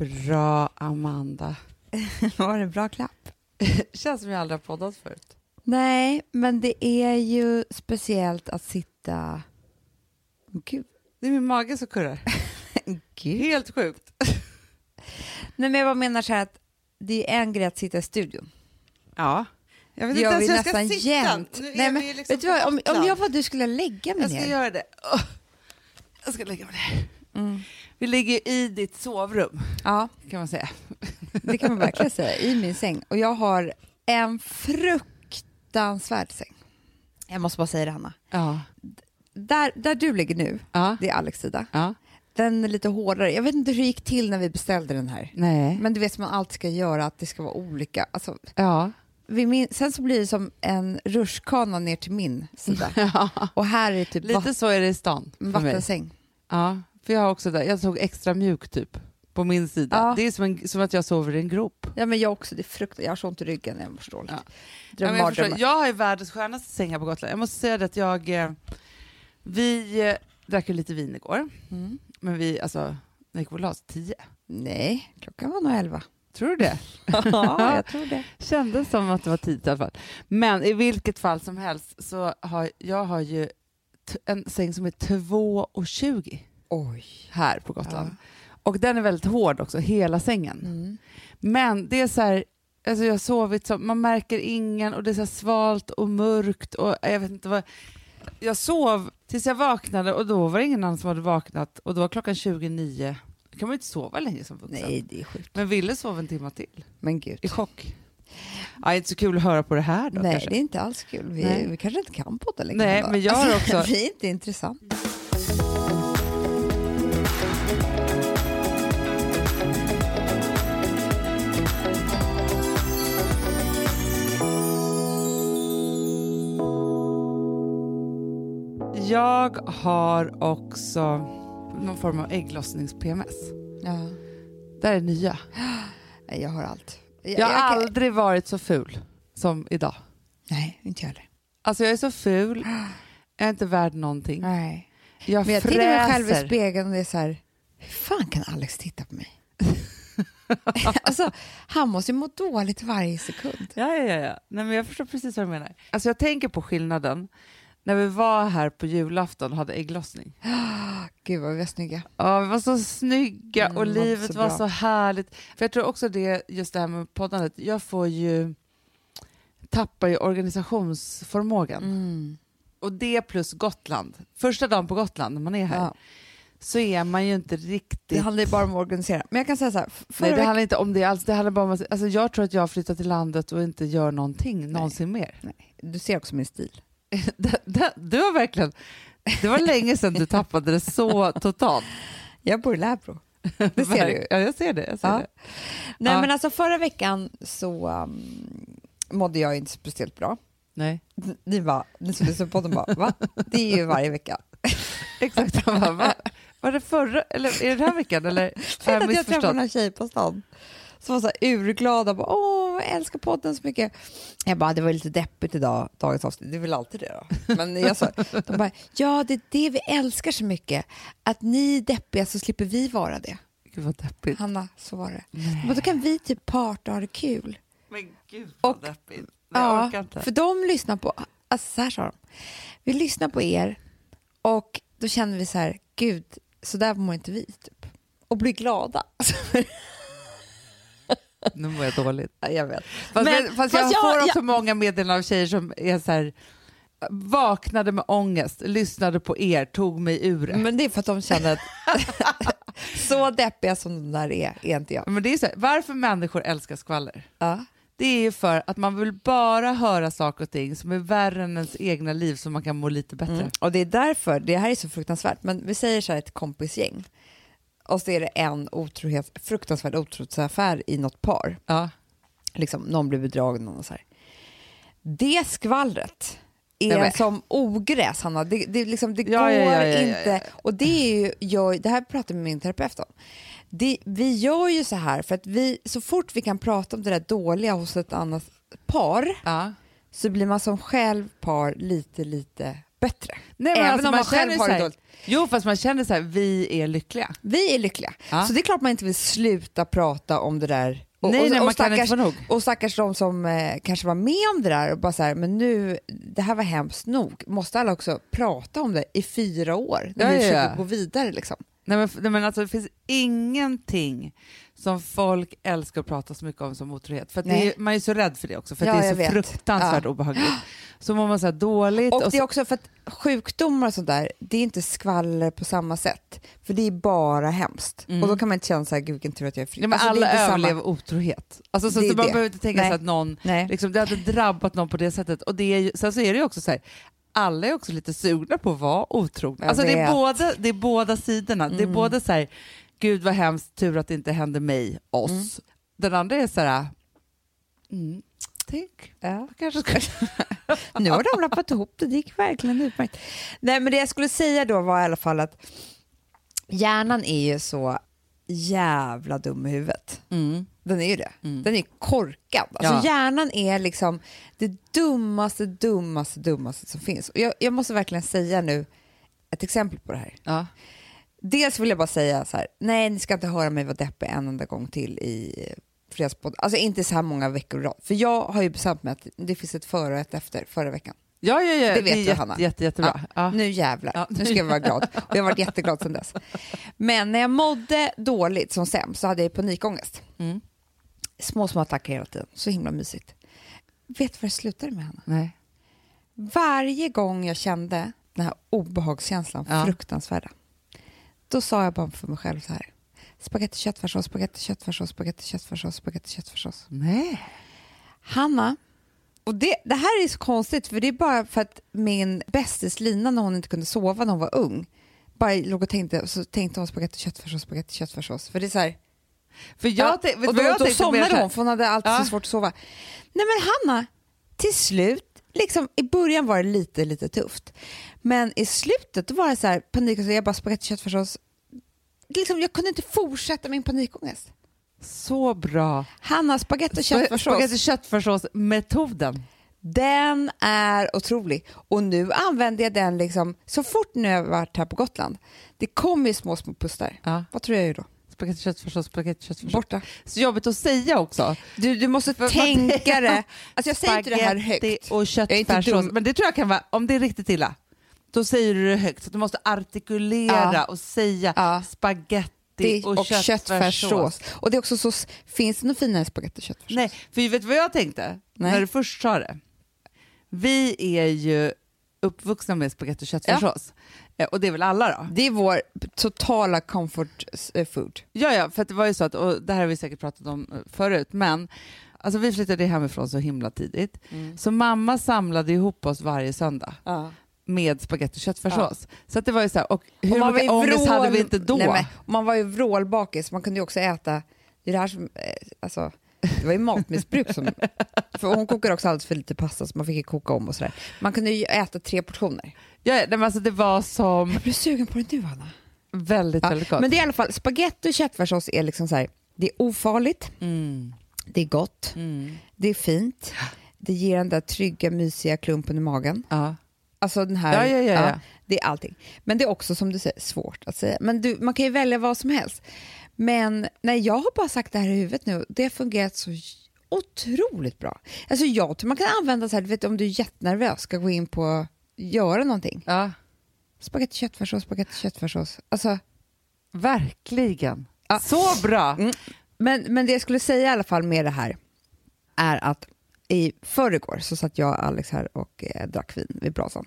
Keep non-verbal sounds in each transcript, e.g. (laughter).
Bra, Amanda. (laughs) Var det en bra klapp? (laughs) Känns som jag aldrig har poddat förut. Nej, men det är ju speciellt att sitta... Gud. Det är min mage som kurrar. (laughs) Helt sjukt. Nej, men jag bara menar så här att det är en grej att sitta i studion. Ja. Jag vet inte gör ens hur jag ska nästan sitta. jämt. Nej, men liksom vet du vad, om, om jag var du skulle jag lägga mig Jag ska ner. göra det. Jag ska lägga mig ner. Mm. Vi ligger i ditt sovrum, Ja, kan man säga. (laughs) det kan man verkligen säga. I min säng. Och jag har en fruktansvärd säng. Jag måste bara säga det, Hanna. Ja. Där, där du ligger nu, Ja. det är Alex sida. ja. Den är lite hårdare. Jag vet inte hur det gick till när vi beställde den här. Nej. Men du vet som man alltid ska göra, att det ska vara olika. Alltså, Ja. min, sen så blir det som en rutschkana ner till min sida. (laughs) ja. Och här är typ Lite så är det i stan vattensäng. Ja, för jag har också där. Jag tog extra mjuk typ på min sida. Ja. Det är som, en, som att jag sover i en grop. Ja, men jag också. Det är fruktansvärt. Jag har så ont i ryggen. Jag så dåligt. Ja. Dröm, Ja, jag, förstår, jag har ju världens skönaste säng här på Gotland. Jag måste säga det att jag... eh, Vi eh, drack ju lite vin igår, Mm. men vi, alltså, när gick la oss? Tio? Nej, klockan var nog elva. Tror du det? (laughs) ja, jag tror det. Kändes som att det var tidigt i alla fall. Men i vilket fall som helst så har jag har ju en säng som är 2,20 Oj. här på Gotland. Och den är väldigt hård också, hela sängen. Mm. Men det är så här, alltså jag har sovit som, man märker ingen och det är så här svalt och mörkt och jag vet inte vad. Jag sov tills jag vaknade och då var det ingen annan som hade vaknat och då var klockan 29. Då kan man ju inte sova länge som vuxen. Nej, det är sjukt. Men ville sova en timme till. Men gud. I chock. Ja, inte så kul att höra på det här då Nej, kanske. det är inte alls kul. Vi, vi kanske inte kan podda längre. Nej, men jag har också- (laughs) vi är inte intressant. Jag har också någon form av ägglossnings-PMS. Ja. Det här är nya. Jag har allt. Jag, Jag har jag kan- aldrig varit så ful som idag. Nej, inte jag heller. Alltså jag är så ful, jag är inte värd någonting. Nej. Jag Men jag tittar mig själv i fräser. spegeln och det är så här, hur fan kan Alex titta på mig? (laughs) alltså, han måste ju må dåligt varje sekund. Ja, ja, ja, ja. Nej, men jag förstår precis vad du menar. Alltså jag tänker på skillnaden när vi var här på julafton och hade ägglossning. (gasps) Gud vad vi var snygga. Ja, vi var så snygga Mm, och det var livet så var så härligt. För jag tror också det, just det här med poddandet, jag får ju tappar ju organisationsförmågan. Mm. Och det plus Gotland. Första dagen på Gotland när man är här Ja, så är man ju inte riktigt... det handlar ju bara om att organisera. Men jag kan säga så här, Nej, det handlar inte om det alls. Det handlar bara om att, alltså jag tror att jag har flyttat till landet och inte gör någonting någonsin mer. Nej, du ser också min stil. (laughs) Du har verkligen... Det var länge sedan du tappade det så totalt. Jag bor i Lärbro. (laughs) Det ser du. Ja, jag ser det. Jag ser Ja. det. Nej Ja. men alltså förra veckan så um, mådde jag inte speciellt bra. Nej, Ni, bara, ni som lyssnar på podden bara, va? Det är ju varje vecka. (laughs) exakt. Bara, va? Var det förra, eller är det den här veckan? Eller har jag att jag träffade missförstått? några tjejer på stan som var så här urglada. Bara, Åh, jag älskar podden så mycket. Jag bara, det var lite deppigt idag, dagens avsnitt. Det är väl alltid det då. Men jag sa, de bara, ja det är det vi älskar så mycket. Att ni är deppiga så slipper vi vara det. Gud vad deppigt. Hanna, så var det. Nej. Men då kan vi typ parta och ha det kul. Men gud vad Och- deppigt. Nej, jag orkar inte. för de lyssnar på, alltså så här sa de, vi lyssnar på er och då känner vi så här, gud, så där mår inte vi typ. Och blir glada. (laughs) Nu mår jag dåligt. Ja, jag vet. Fast, Men- men, fast jag jag- får också jag- många meddelanden av tjejer som är så här, vaknade med ångest, lyssnade på er, tog mig ur det. Men det är för att de känner att (laughs) så deppiga som de där är, är inte jag. Men det är så här, varför människor älskar skvaller? Ja. Det är ju för att man vill bara höra saker och ting som är värre än ens egna liv så man kan må lite bättre. Mm. Och det är därför, det här är så fruktansvärt, men vi säger så här ett kompisgäng och så är det en otrohet, fruktansvärd otrohetsaffär i något par. Ja. Liksom, någon blir bedragen och så här. Det skvallret är som ogräs, Hanna. Det, det, liksom, det Ja, går inte. Och det är ju, jag, det här pratar jag med min terapeut om. Det, vi gör ju så här för att vi, så fort vi kan prata om det där dåliga hos ett annat par så blir man som själv par lite, lite bättre. Nej, men Även alltså, om man själv har det dåligt. Jo, fast man känner så här, vi är lyckliga. Vi är lyckliga. Ja. Så det är klart man inte vill sluta prata om det där. Och, nej, och, nej, och stackars, och stackars de som eh, kanske var med om det där och bara så här, men nu, det här var hemskt nog. Måste alla också prata om det i fyra år när Ja, vi försöker ja. gå vidare liksom? Nej, men, nej, men alltså, det finns ingenting som folk älskar att prata så mycket om som otrohet. För är, man är så rädd för det också, för Ja, att det är så vet. fruktansvärt obehagligt. Så mår man så här dåligt. Och och det är så, också för att sjukdomar och sånt där, det är inte skvaller på samma sätt. För det är bara hemskt. Mm. Och då kan man inte känna så här, gud vilken tur att jag är fri. ja, men Alltså, alla inte samma- överlever otrohet. Alltså, så att man behöver inte tänka Nej. sig att någon, Nej. liksom, det hade drabbat någon på det sättet. Och det är sen så är det ju också så här, alla är också lite sugna på att vara otrogna. Alltså, det, är båda, det är båda sidorna. Det är Mm. både så här, gud vad hemskt, tur att det inte hände mig, oss. Mm. Den andra är så här, mm, tänk, Ja. kanske ska... (laughs) Nu har de lappat ihop det, det gick verkligen utmärkt. Nej, men det jag skulle säga då var i alla fall att hjärnan är ju så jävla dum i huvudet. Mm. Den är ju det. Mm. Den är korkad. Alltså Ja. Hjärnan är liksom det dummaste, dummaste, dummaste som finns. Och jag, jag måste verkligen säga nu ett exempel på det här. Ja. Dels vill jag bara säga så här, nej ni ska inte höra mig vara deppig en enda gång till i Fredagspodden. Alltså inte så här många veckor i rad. För jag har ju bestämt mig att det finns ett före och ett efter förra veckan. Ja, ja, ja. Det vet är du, jätte, Hanna. Jätte, jättebra. Ja. Nu jävlar, Ja. nu ska jag vara glad. Och jag har varit jätteglad sedan dess. Men när jag mådde dåligt som sämst så hade jag panikångest. Mm. Små, små attacker hela tiden. Så himla mysigt. Vet du vad det slutade med, Hanna? Nej. Varje gång jag kände den här obehagskänslan, Ja. fruktansvärda, då sa jag bara för mig själv så här. Spagetti köttfärssås, spagetti köttfärssås, spagetti köttfärssås, spagetti köttfärssås. Nej. Hanna, och det, det här är så konstigt för det är bara för att min bästis Lina när hon inte kunde sova när hon var ung bara låg och tänkte, så tänkte hon spagetti köttfärssås, spagetti köttfärssås. För det är så här, För jag, Ja, och då, jag då somnade hon för hon hade alltid Ja. så svårt att sova. Nej men Hanna, till slut, liksom, i början var det lite, lite tufft. Men i slutet var det så här panik och så jag bara spagetti köttfärssås. Liksom, jag kunde inte fortsätta min panikångest. Så bra. Hanna, spagetti och Spagetti köttfärssås, köttfärssås-metoden. den är otrolig. Och nu använder jag den liksom, så fort nu jag varit här på Gotland, det kommer ju små, små pustar. Ja. Vad tror jag då? Spagetti köttfärssås, spagetti köttfärssås. Borta. Så jobbigt att säga också. Du, du måste För- tänka det. (laughs) Alltså jag säger inte det här högt. och köttfärssås. Men det tror jag kan vara, om det är riktigt illa, då säger du det högt. Så du måste artikulera Ja. och säga Ja. spaghetti Det- och, och köttfärssås. Och det är också så, finns det något finare spagetti och köttfärssås? Nej, för vet du vad jag tänkte Nej. när du först sa det? Vi är ju uppvuxna med spagetti och köttfärssås. Eh, Och det är väl alla då? Det är vår totala comfort eh, food. Ja, ja, för det var ju så att, och det här har vi säkert pratat om eh, förut, men alltså vi flyttade hemifrån så himla tidigt. Så mamma samlade ihop oss varje söndag med spagetti och köttfärssås. Så att det var ju så här, och hur Och man mycket ju ångest vrål- hade vi inte då? Nej, men, man var ju vrålbakis, man kunde ju också äta, det är det här som, eh, alltså, det var ju matmissbruk som, för hon kokade också alldeles för lite pasta så man fick ju koka om och sådär. Man kunde ju äta tre portioner. Ja, nej, men alltså det var som Jag blir sugen på det nu Anna. väldigt, Ja, väldigt gott. men det är i alla fall, spagetti och köttfärssås är liksom så här, det är ofarligt, Mm, det är gott, mm, det är fint, det ger den där trygga, mysiga klumpen i magen. ja. Alltså den här, Ja, ja, ja, ja. det är allting. Men det är också som du säger svårt att säga. Men du, man kan ju välja vad som helst. Men nej, jag har bara sagt det här i huvudet nu. Det har fungerat så otroligt bra. Alltså jag tror man kan använda så här, du vet om du är jättenervös, ska gå in på göra någonting. ja, Spagetti köttfärssås, spagetti köttfärssås. Alltså, verkligen. Ja. Så bra! Mm. men, men det jag skulle säga i alla fall med det här är att i förrgår så satt jag och Alex här och eh, drack vin vid brasan.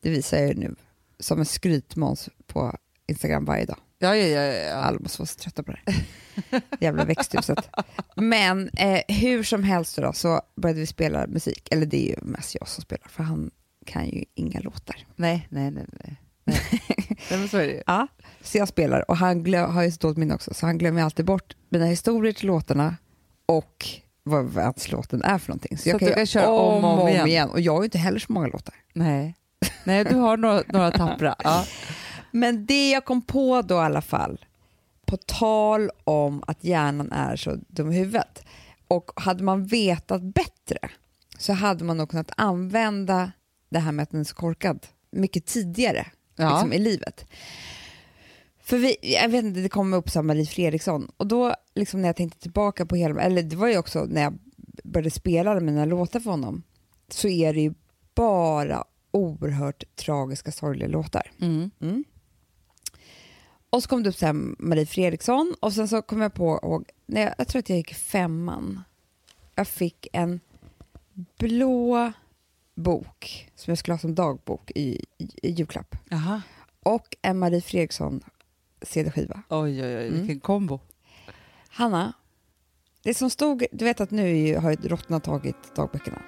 Det visar jag nu som en skrytmåns på Instagram varje dag. Ja, ja, ja, ja. Alla måste vara så trötta på det här. Jävla växthuset. Men eh, hur som helst då, så började vi spela musik. Eller det är ju mest jag som spelar, för han kan ju inga låtar. Nej, nej, nej. nej. nej. (laughs) så är det ju. Ja. Så jag spelar och han glö- har ju så dåligt minne också, så han glömmer alltid bort mina historier till låtarna och vad ens låten är för någonting. Så, Så jag kan, du kan köra om och om igen. Och jag har ju inte heller så många låtar. Nej. nej, du har några, några tappra. (laughs) Ja. Men det jag kom på då i alla fall, på tal om att hjärnan är så dum i huvudet, och hade man vetat bättre så hade man nog kunnat använda det här med att den är så korkad mycket tidigare Ja. liksom, i livet. För vi, jag vet inte, det kom upp som Marie Fredriksson och då liksom när jag tänkte tillbaka på hela, eller det var ju också när jag började spela alla mina låtar för honom, så är det ju bara oerhört tragiska, sorgliga låtar. Mm. Mm. Och så kom det upp så Marie Fredriksson och sen så kom jag på, ihåg, när jag, tror att jag gick femman, jag fick en blå bok som jag skulle ha som dagbok i, i, i julklapp Jaha. och en Marie Fredriksson CD-skiva. Oj, oj, oj, vilken Mm. kombo. Hanna, det som stod, du vet att nu har ju råttorna tagit dagböckerna,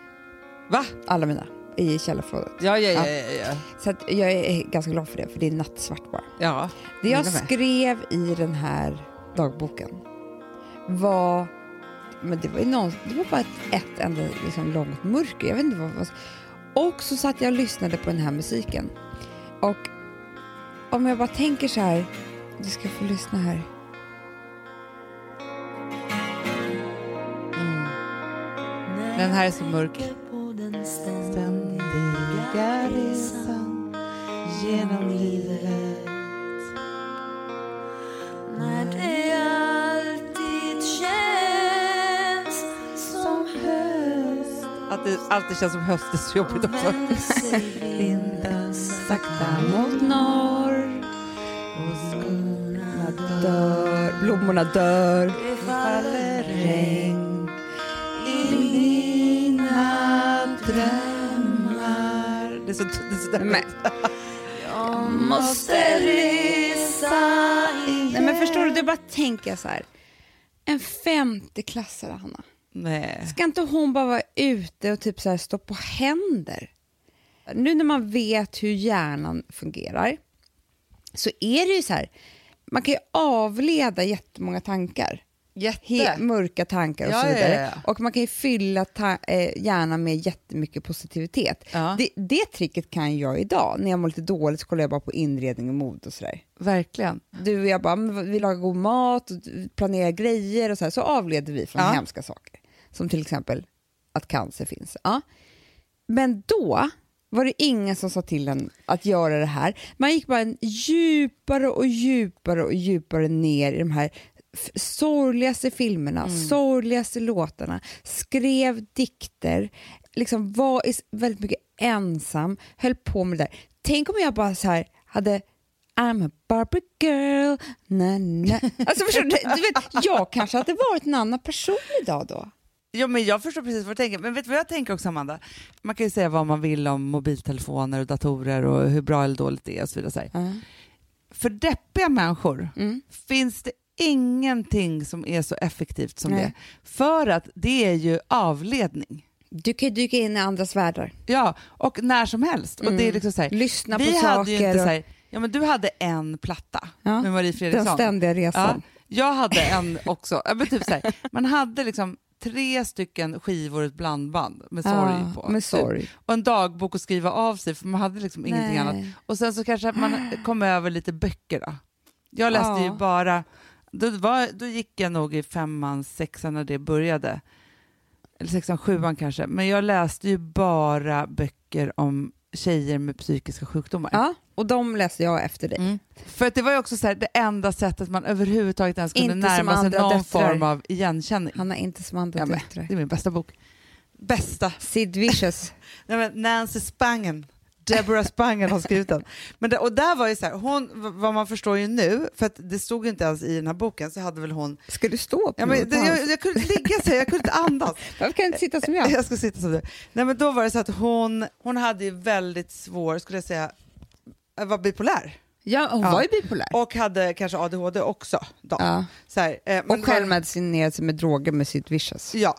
Va? alla mina, i källarförrådet. Ja, ja, ja. ja, ja. Så att jag är ganska glad för det, för det är nattsvart bara. ja. Det jag skrev i den här dagboken var, men det var, ju någon, det var bara ett, ett enda liksom långt mörker. Jag vet inte vad, vad Och så satt jag och lyssnade på den här musiken. Och om jag bara tänker så här, du ska få lyssna här. Mm. Den här är så mörk. Ständiga resan genom livet När det alltid känns som höst Att det alltid känns som höst är så jobbigt också. vinden Sakta mot norr. Och skorna Dör, blommorna dör. Det faller regn Det är så, det är så Jag måste resa igen Nej, men förstår du, det bara tänker jag så här. En femteklassare, Hanna. Nej. Ska inte hon bara vara ute och typ så här stå på händer? Nu när man vet hur hjärnan fungerar så är det ju så här, man kan ju avleda jättemånga tankar. He- mörka tankar och Ja, så vidare. ja, ja. Och man kan ju fylla eh, hjärnan med jättemycket positivitet. Det, det tricket kan jag idag. När jag mår lite dåligt så kollar jag bara på inredning och mode och sådär. Verkligen. Du och jag bara, vi lagar god mat, och planerar grejer och så här, så avleder vi från Ja. hemska saker. Som till exempel att cancer finns. Ja. Men då var det ingen som sa till en att göra det här. Man gick bara en djupare och djupare och djupare ner i de här sorgligaste filmerna, Mm. sorgligaste låtarna, skrev dikter, liksom var väldigt mycket ensam, höll på med det där. Tänk om jag bara så här hade I'm a Barbie girl, na na. Alltså förstår du, du vet, jag kanske hade varit en annan person idag då. Ja, men jag förstår precis vad du tänker. Men vet du vad jag tänker också, Amanda? Man kan ju säga vad man vill om mobiltelefoner och datorer och hur bra eller dåligt det är och så vidare. Så här. För deppiga människor Mm. finns det ingenting som är så effektivt som Nej. det. För att det är ju avledning. Du kan ju dyka in i andras världar. Ja, och när som helst. Och det är liksom så här, Lyssna vi på hade saker. ju inte och- så här, ja men du hade en platta Ja, med Marie den Fredriksson. ständiga Ja, resan. jag hade en också. Ja, men typ så här, man hade liksom tre stycken skivor ett blandband med sorg Ja, på. med typ. sorg. Och en dagbok att skriva av sig för man hade liksom ingenting Nej. annat. Och sen så kanske man kom över lite böcker då. Jag läste Ja. ju bara, då, var, då gick jag nog i femman, sexan när det började. Eller sexan, sjuan kanske. Men jag läste ju bara böcker om tjejer med psykiska sjukdomar. Ja, och de läser jag efter dig. Mm. För att det var ju också så här, det enda sättet man överhuvudtaget ens kunde Inte närma sig någon döttrar. form av igenkänning. Han är inte som andra Ja, döttrar. det är min bästa bok. Bästa. Sid Vicious. (laughs) Nej, men Nancy Spangen. Deborah Spangen har skrivit den. Men det, och där var ju så här, hon, vad man förstår ju nu, för det stod ju inte ens i den här boken, så hade väl hon... Ska du stå på Ja, men, det, jag, jag kunde inte ligga så här, jag kunde inte andas. (laughs) Varför kan du inte sitta som jag? (laughs) Jag ska sitta som du. Nej men då var det så att hon, hon hade ju väldigt svår, skulle jag säga, vara bipolär. Ja, hon Ja. var ju bipolär. Och hade kanske ADHD också. Då. Ja. Så här, eh, Och var- självmedicinerade sig med droger med Sid Vicious. Ja,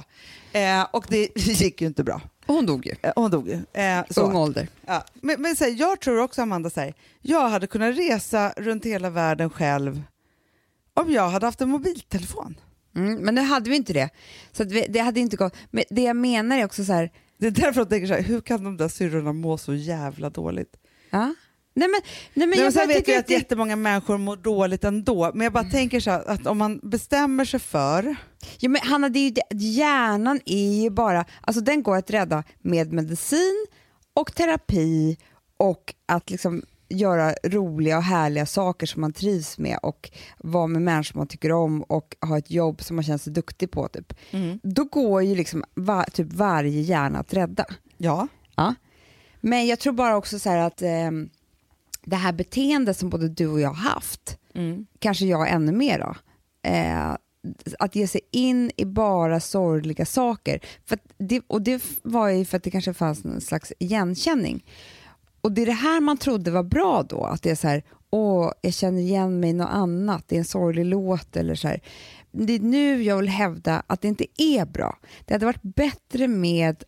eh, och det (laughs) gick ju inte bra. Och hon dog ju. Eh, hon dog ju. Eh, så. Ung ålder. Ja. Men, men så här, jag tror också, Amanda, så här, jag hade kunnat resa runt hela världen själv om jag hade haft en mobiltelefon. Mm, men nu hade vi inte det. Så vi, det hade inte gått. Men det jag menar är också så här, Det är därför jag tänker så här, hur kan de där syrrorna må så jävla dåligt? ja. Nej men, nej, men Men jag sen vet tycker jag att det, jättemånga människor mår dåligt ändå, men jag bara tänker så här, att om man bestämmer sig för... ja, men Hanna, det är ju det, hjärnan är ju bara, alltså den går att rädda med medicin och terapi och att liksom göra roliga och härliga saker som man trivs med och vara med människor man tycker om och ha ett jobb som man känner sig duktig på. Typ. Mm. Då går ju liksom va, typ varje hjärna att rädda. Ja. Ja. Men jag tror bara också så här att eh, det här beteendet som både du och jag har haft, Mm. kanske jag ännu mer då, eh, att ge sig in i bara sorgliga saker. För det, och det var ju för att det kanske fanns en slags igenkänning. Och det är det här man trodde var bra då, att det är så här, åh, jag känner igen mig i något annat, det är en sorglig låt eller så här. Det är nu jag vill hävda att det inte är bra. Det hade varit bättre med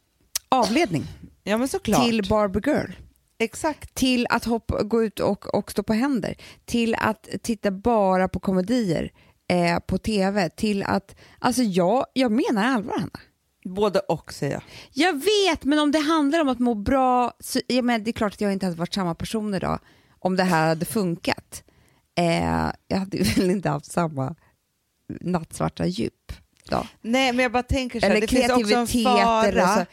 avledning ja, till Barbie Girl Exakt. till att hoppa, gå ut och, och stå på händer, till att titta bara på komedier eh, på tv, till att... Alltså jag, jag menar allvar, Hanna. Både och säger jag. Jag vet, men om det handlar om att må bra, så, jag menar, det är klart att jag inte hade varit samma person idag om det här hade funkat. Eh, jag hade (laughs) väl inte haft samma nattsvarta djup. Då. Nej, men jag bara tänker så här, Eller det finns också en fara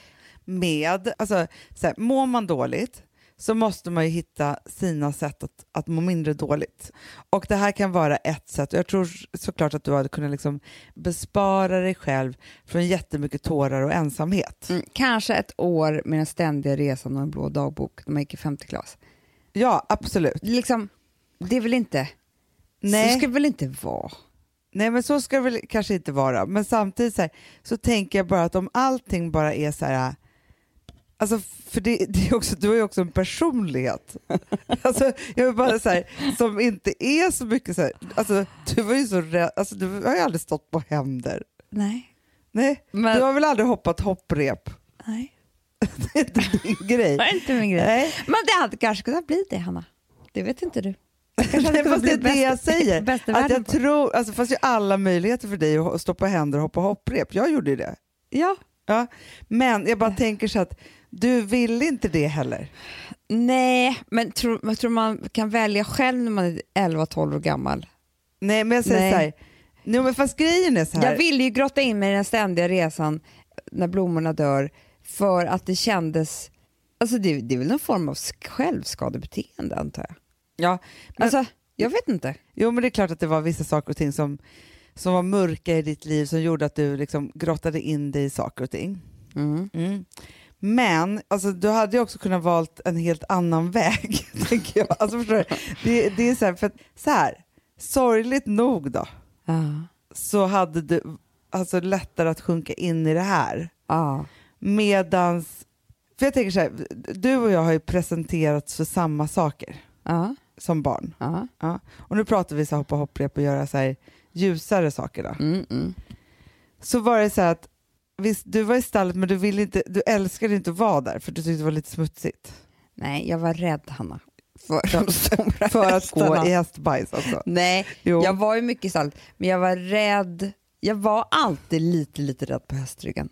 med, alltså så här, mår man dåligt så måste man ju hitta sina sätt att, att må mindre dåligt. Och det här kan vara ett sätt. Jag tror såklart att du hade kunnat liksom bespara dig själv från jättemycket tårar och ensamhet. Mm, kanske ett år med den ständiga resan och en blå dagbok när man gick i femte klass. Ja, absolut. Liksom, det är väl inte... Nej. Så ska det väl inte vara? Nej, men så ska det väl kanske inte vara. Men samtidigt så, här, så tänker jag bara att om allting bara är så här... Alltså, för det, det är också, du har ju också en personlighet. (laughs) Alltså, jag vill bara så här, som inte är så mycket så här, alltså, du var ju så rädd, alltså, du har ju aldrig stått på händer. Nej. Nej, Men- du har väl aldrig hoppat hopprep? Nej. (laughs) Det är inte din (laughs) grej. Det är inte min grej. Nej. Men det hade kanske kunnat bli det, Hanna. Det vet inte du. Nej, fast det är det jag säger. Att jag på. tror, alltså, fast ju alla möjligheter för dig att stå på händer och hoppa hopprep. Jag gjorde ju det. Ja. Ja. Men jag bara tänker så att du vill inte det heller. Nej, men tror, jag tror man kan välja själv när man är 11-12 år gammal. Nej, men jag säger Nej. så här. Nej, men fast grejen är så här. Jag ville ju grotta in mig i den ständiga resan när blommorna dör för att det kändes... Alltså det, det är väl någon form av sk- självskadebeteende antar jag. Ja, men, Alltså, jag vet inte. jo, men det är klart att det var vissa saker och ting som, som var mörka i ditt liv som gjorde att du liksom grottade in dig i saker och ting. Mm. Men alltså, du hade ju också kunnat valt en helt annan (laughs) väg, tänker jag. Alltså, förstår du? Det, det är så här, för att, så här, sorgligt nog då, Ja. så hade du alltså, lättare att sjunka in i det här. Ja. Medans, för jag tänker så här, du och jag har ju presenterats för samma saker Ja. som barn. Ja. Och nu pratar vi så här hoppa hopprep och göra så här ljusare saker. Då. Mm, mm. Så var det så här att visst, du var i stallet men du, ville inte, du älskade inte att vara där för du tyckte det var lite smutsigt. Nej, jag var rädd, Hanna. För de stora (laughs) För att gå i hästbajs alltså. Nej, Jo. jag var ju mycket i stallet, men jag var rädd. Jag var alltid lite, lite rädd på hästryggen.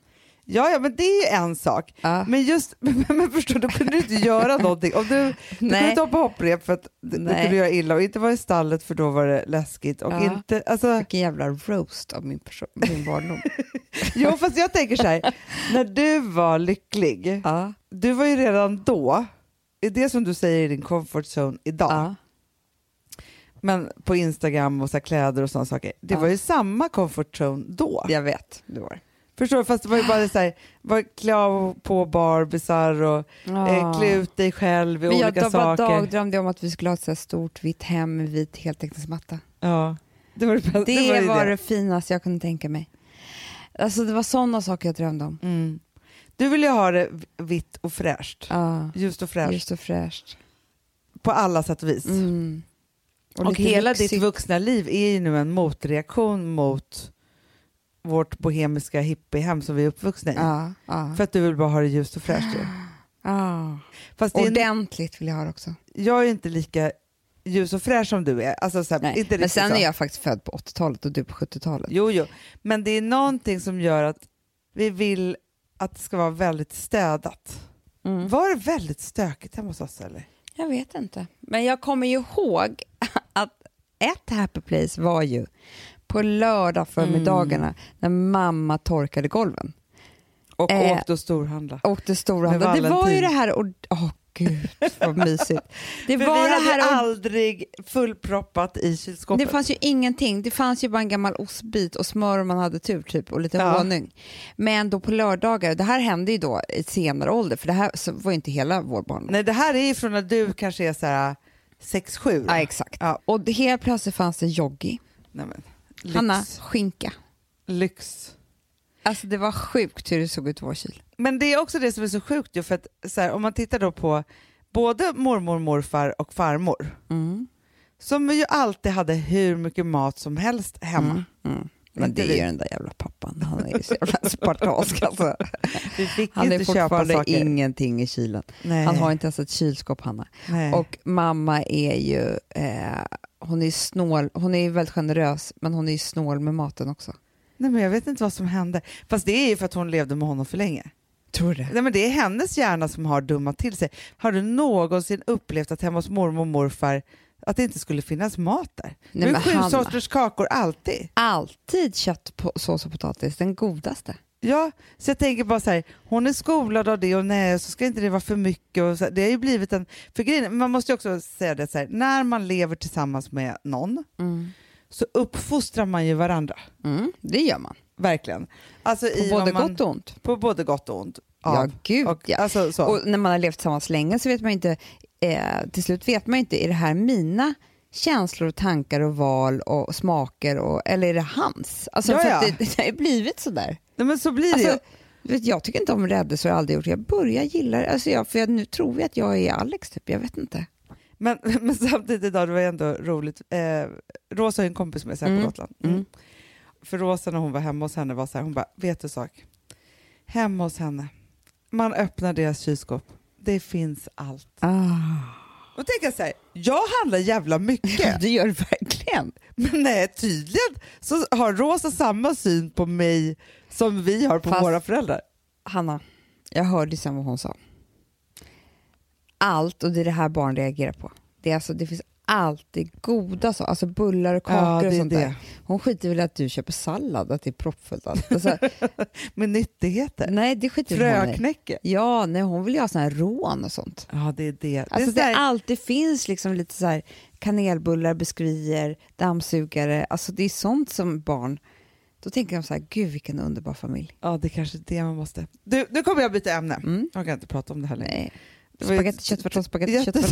Ja, ja, men det är ju en sak. Ja. Men just, (laughs) men, förstår du, då kunde du inte göra någonting. Om du, du kunde inte hoppa hopprep för att Nej. kunde göra illa och inte vara i stallet för då var det läskigt. Och Ja. inte, alltså, Vilken jävla roast av min, person, min barndom. (laughs) jo, fast jag tänker så här, när du var lycklig, ja. du var ju redan då, det som du säger i din comfort zone idag, men på Instagram och så kläder och sådana saker, det var ju samma comfort zone då. Jag vet, det var Förstår du? Fast det var ju bara så här, var klä på barbisar och eh, klä ut dig själv i Men jag olika bara saker. dagdrömde om att vi skulle ha ett så stort vitt hem med vit heltäckningsmatta. Ja. Det var det, bästa. Det, var, var det finaste jag kunde tänka mig. Alltså det var sådana saker jag drömde om. Mm. Du vill ju ha det vitt och fräscht. Ja, Ljust och fräscht. just och fräscht. På alla sätt och vis. Mm. Och, lite hela lyxigt. ditt vuxna liv är ju nu en motreaktion mot vårt bohemiska hippiehem som vi är uppvuxna i. Ja, ja. För att du vill bara ha det ljust och fräscht. ju. (gasps) ja. Fast Ordentligt vill jag ha det också. jag är inte lika ljus och fräsch som du är. Alltså, så här, Nej. inte Men sen så. är jag faktiskt född på 80-talet och du på 70-talet. Jo, jo. Men det är någonting som gör att vi vill att det ska vara väldigt städat. Mm. Var det väldigt stökigt hemma hos oss eller? Jag vet inte. Men jag kommer ju ihåg (laughs) att ett happy place var ju på lördag förmiddagarna Mm. när mamma torkade golven. Och Eh, åkte och storhandla. Med handlade. Det var ju det här, och, åh gud (laughs) vad mysigt. Det var vi det hade här aldrig fullproppat i kylskåpet. Det fanns ju ingenting. Det fanns ju bara en gammal ostbit och smör om man hade tur typ och lite Ja. honung. Men då på lördagar, det här hände ju då i senare ålder för det här var ju inte hela vår barndom. Nej, det här är ju från när du kanske är så här 6-7. Ja, exakt. Ja. Och helt plötsligt fanns det joggi. Nej, men, lyx. Hanna, skinka. Lyx. Alltså det var sjukt hur det såg ut i vår kyl. Men det är också det som är så sjukt ju, för att så här, om man tittar då på både mormor, morfar och farmor, Mm. som ju alltid hade hur mycket mat som helst hemma. Mm. Mm. Men det är ju den där jävla pappan. Han är ju så jävla spartansk alltså. (laughs) Vi fick Han är inte köpa fortfarande saker. ingenting i kylen. Nej. Han har inte ens ett kylskåp, Hanna. Nej. Och mamma är ju, eh, hon är snål, hon är väldigt generös, men hon är ju snål med maten också. Nej, men jag vet inte vad som hände. Fast det är ju för att hon levde med honom för länge. Tror du Nej, men det är hennes hjärna som har dummat till sig. Har du någonsin upplevt att hemma hos mormor och morfar att det inte skulle finnas mat där? Nej, det är men sju sorters kakor alltid. Alltid kött, sås och potatis, den godaste. Ja, så jag tänker bara så här, hon är skolad av det och nej, så ska inte det vara för mycket. Och så, det har ju blivit en... För grejen, man måste ju också säga det så här, när man lever tillsammans med någon så uppfostrar man ju varandra. Mm, det gör man. Verkligen. Alltså På både man, gott och ont. På både gott och ont. Ja, Av. gud och, ja. Alltså, så. Och när man har levt tillsammans länge så vet man inte, eh, till slut vet man inte, är det här mina känslor och tankar och val och smaker och, eller är det hans? Alltså Ja, för ja. det, (laughs) det har ju blivit sådär. Nej, men så blir det Alltså, du vet, jag tycker inte om rädisor, jag har aldrig gjort det. Jag börjar gilla det, alltså jag, för jag, nu tror jag att jag är Alex typ, jag vet inte. Men, (laughs) men samtidigt idag, det var ändå roligt. Eh, Rosa har en kompis med sig här Mm, på Gotland. Mm. mm. För Rosa när hon var hemma hos henne var så här, hon bara, vet du sak? Hemma hos henne, man öppnar deras kylskåp, det finns allt. Och tänker jag så här, jag handlar jävla mycket, (laughs) Det gör det verkligen. men nej, tydligen så har Rosa samma syn på mig som vi har på Fast- våra föräldrar. Hanna, jag hörde sen vad hon sa. Allt, och det är det här barn reagerar på. Det, är alltså, det finns alltid goda saker, alltså bullar och kakor det och sånt det. där. Hon skiter väl i att du köper sallad, att det är proppfullt. allt. Alltså, (laughs) Med nyttigheter. nej, det skiter väl hon i. Fröknäcke. Ja, nej, hon vill ju ha såna här rån och sånt. Ja, det är det. Alltså det det, är så här, alltid finns liksom lite så här kanelbullar, biskvier, dammsugare. Alltså det är sånt som barn, då tänker de så här, gud vilken underbar familj. ja, det är kanske är det man måste. Du, nu kommer jag byta ämne. Mm. Jag kan inte prata om det här längre. Nej. Det Spagetti, köttfärssås, spagetti, Jätte-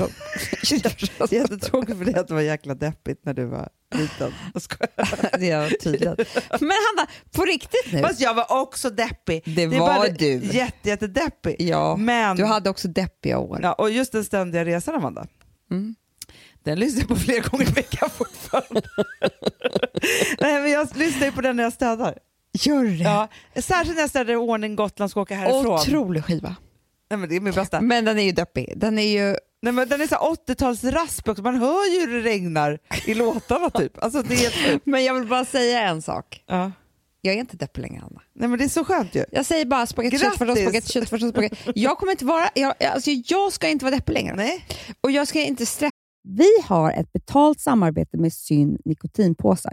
(laughs) köttfärssås. Jättetråkigt för dig att det var jäkla deppigt när du var liten. (laughs) Det är tydligt. Men Hanna, på riktigt nu. Fast jag var också deppig. Det är var du. Jätte, jättedeppig. Ja, Men, du hade också deppiga år. ja, och just den ständiga resan, Amanda, Mm. den lyssnar jag på flera gånger i veckan fortfarande. (laughs) Nej, men jag lyssnar ju på den när jag städar. Gör det? Ja, särskilt när jag städar i ordning Gotland ska åka härifrån. Otrolig skiva. Nej, men det är min bästa. Men den är ju deppig. Den är ju... Nej, men den är så här 80-talsrasp också, man hör ju hur det regnar i låtarna typ. Alltså, det är. (laughs) Men jag vill bara säga en sak. ja. Jag är inte deppig längre, Hanna. Nej men det är så skönt ju. Jag säger bara spagetti, köttfärssås, spagetti, köttfärssås, spagetti. Jag kommer inte vara... Jag, alltså, jag ska inte vara deppig längre. Nej. Och jag ska inte stressa. Vi har ett betalt samarbete med Syn nikotinpåsar.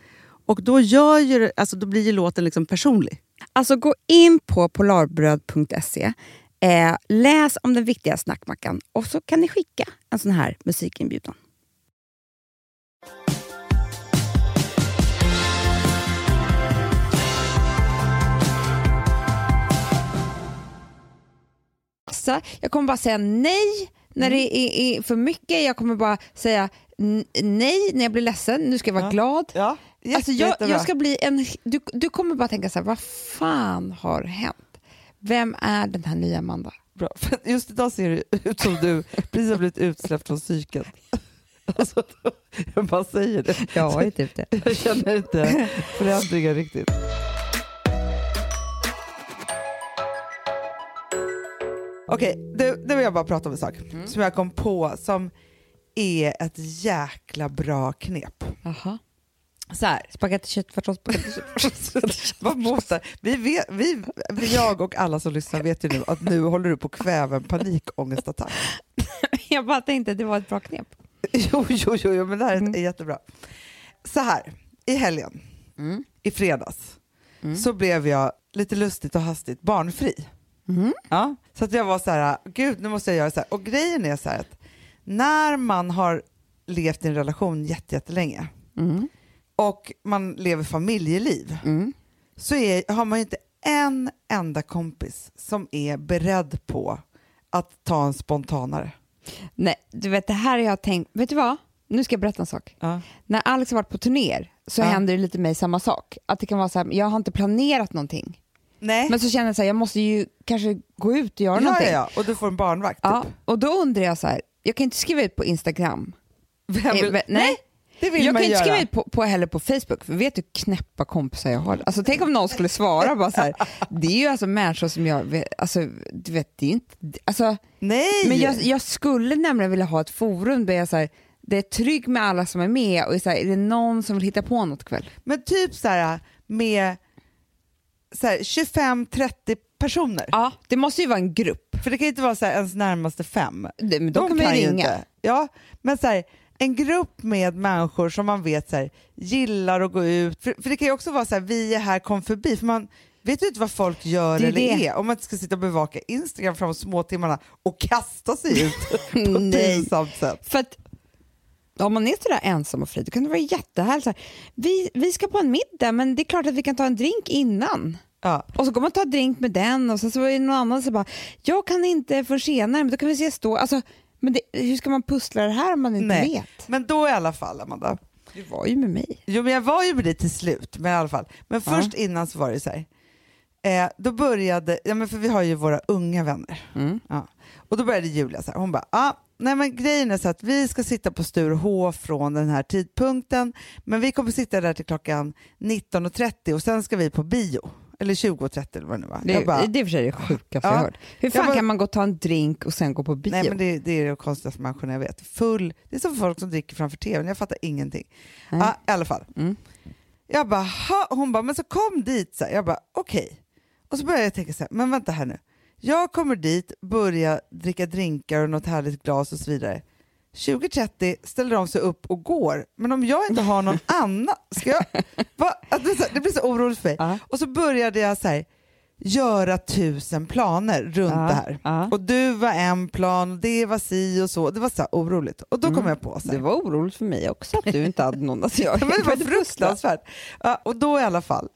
Och då, gör ju, alltså, då blir ju låten liksom personlig. Alltså gå in på polarbröd.se, eh, läs om den viktiga snackmackan och så kan ni skicka en sån här musikinbjudan. Så, jag kommer bara säga nej när det är, för mycket. Jag kommer bara säga nej när jag blir ledsen. Nu ska jag vara Ja. glad. Ja, Alltså jag, jag ska bli en, du, du kommer bara tänka så här, vad fan har hänt? Vem är den här nya Amanda? Bra. (laughs) För just idag ser det ut som du precis har blivit utsläppt från psyket. (laughs) Alltså, jag bara säger det. Jag har inte det. (laughs) Jag känner inte förändringen riktigt. Okej, nu, nu vill jag bara prata om en sak som jag kom på som är ett jäkla bra knep. Jaha. Så här, Spagetti köttfärssås, spagetti köttfärssås. (laughs) vad måste, vi vet, vi, jag och alla som lyssnar vet ju nu att nu håller du på att kväva en panikångestattack. (laughs) Jag bara tänkte att det var ett bra knep. (laughs) Jo, jo, jo, jo men det här är Mm. jättebra. Så här, i helgen, Mm. i fredags, Mm. så blev jag lite lustigt och hastigt barnfri. Mm. Ja. Så att jag var så här, gud nu måste jag göra så här. Och grejen är så här att när man har levt i en relation jätte- jättelänge Mm. och man lever familjeliv Mm. så är, har man ju inte en enda kompis som är beredd på att ta en spontanare. Nej, du vet det här har jag tänkt, vet du vad? Nu ska jag berätta en sak. Ja. När Alex har varit på turnéer så Ja. händer det lite mig samma sak. Att det kan vara så här, jag har inte planerat någonting. Nej, Men så känner jag så här, jag måste ju kanske gå ut och göra ja, någonting. ja, ja, och du får en barnvakt. Ja, Typ. och då undrar jag så här, jag kan inte skriva ut på Instagram. Eh, vill, ve- nej. Det vill jag man kan inte göra. skriva på, på, heller på Facebook, för vet du knäppa kompisar jag har? Alltså, tänk om någon skulle svara bara så här. Det är ju alltså människor som jag, alltså, du vet, det är inte, alltså, Nej! men jag, jag skulle nämligen vilja ha ett forum där jag så här, det är trygg med alla som är med och så här, är det någon som vill hitta på något kväll? Men typ så här med så här, 25-30 personer. Ja, det måste ju vara en grupp. För det kan ju inte vara så här, ens närmaste fem. Det, men då kan man ju ringa. Inte. Ja, men så här, en grupp med människor som man vet så här, gillar att gå ut. För, för det kan ju också vara så här, vi är här, kom förbi. För man vet ju inte vad folk gör Det är eller det. är. Om man inte ska sitta och bevaka Instagram framåt småtimmarna och kasta sig ut (laughs) på ett pinsamt sätt. För att om man är sådär ensam och fri, då kan det vara jättehärligt. Så här, vi, vi ska på en middag, men det är klart att vi kan ta en drink innan. Ja. Och så går man och tar drink med den och sen så är det någon annan som bara, jag kan inte för senare, men då kan vi ses då. Alltså, men det, hur ska man pussla det här om man inte Nej. vet? Men då i alla fall, Amanda. Du var ju med mig. Jo, men jag var ju med dig till slut, men i alla fall. Men Ja. först innan så var det så här. Eh, då började, ja men för vi har ju våra unga vänner. Mm. Ja. Och då började Julia så här, hon bara, ah, nej men grejen är så att vi ska sitta på Sturehof från den här tidpunkten, men vi kommer sitta där till klockan 19.30 och sen ska vi på bio. Eller 20.30 eller vad det nu var. Det, jag bara, det är för sig det sjukaste Ja. jag hört. Hur fan bara- kan man gå och ta en drink och sen gå på bio? nej men det, det är det konstigaste människorna jag vet. Full, det är som folk som dricker framför tvn, jag fattar ingenting. Nej. Ja, I alla fall. Mm. Jag bara, ha, hon bara, men så kom dit. Så här. Jag bara, okej. Och så började jag tänka så här, men vänta här nu. Jag kommer dit, börjar dricka drinkar och något härligt glas och så vidare. 20.30 ställer de sig upp och går. Men om jag inte har någon (laughs) annan, ska jag... Va? Det, blir så oroligt för mig. Ja. Och så började jag så här, göra tusen planer runt Ja, det här. ja. Och du var en plan, det var si och så. Det var så oroligt. Och då kom Mm. jag på så här, Det var oroligt för mig också att du inte hade någon att (laughs) göra. Ja, men det var fruktansvärt. Ja, och då i alla fall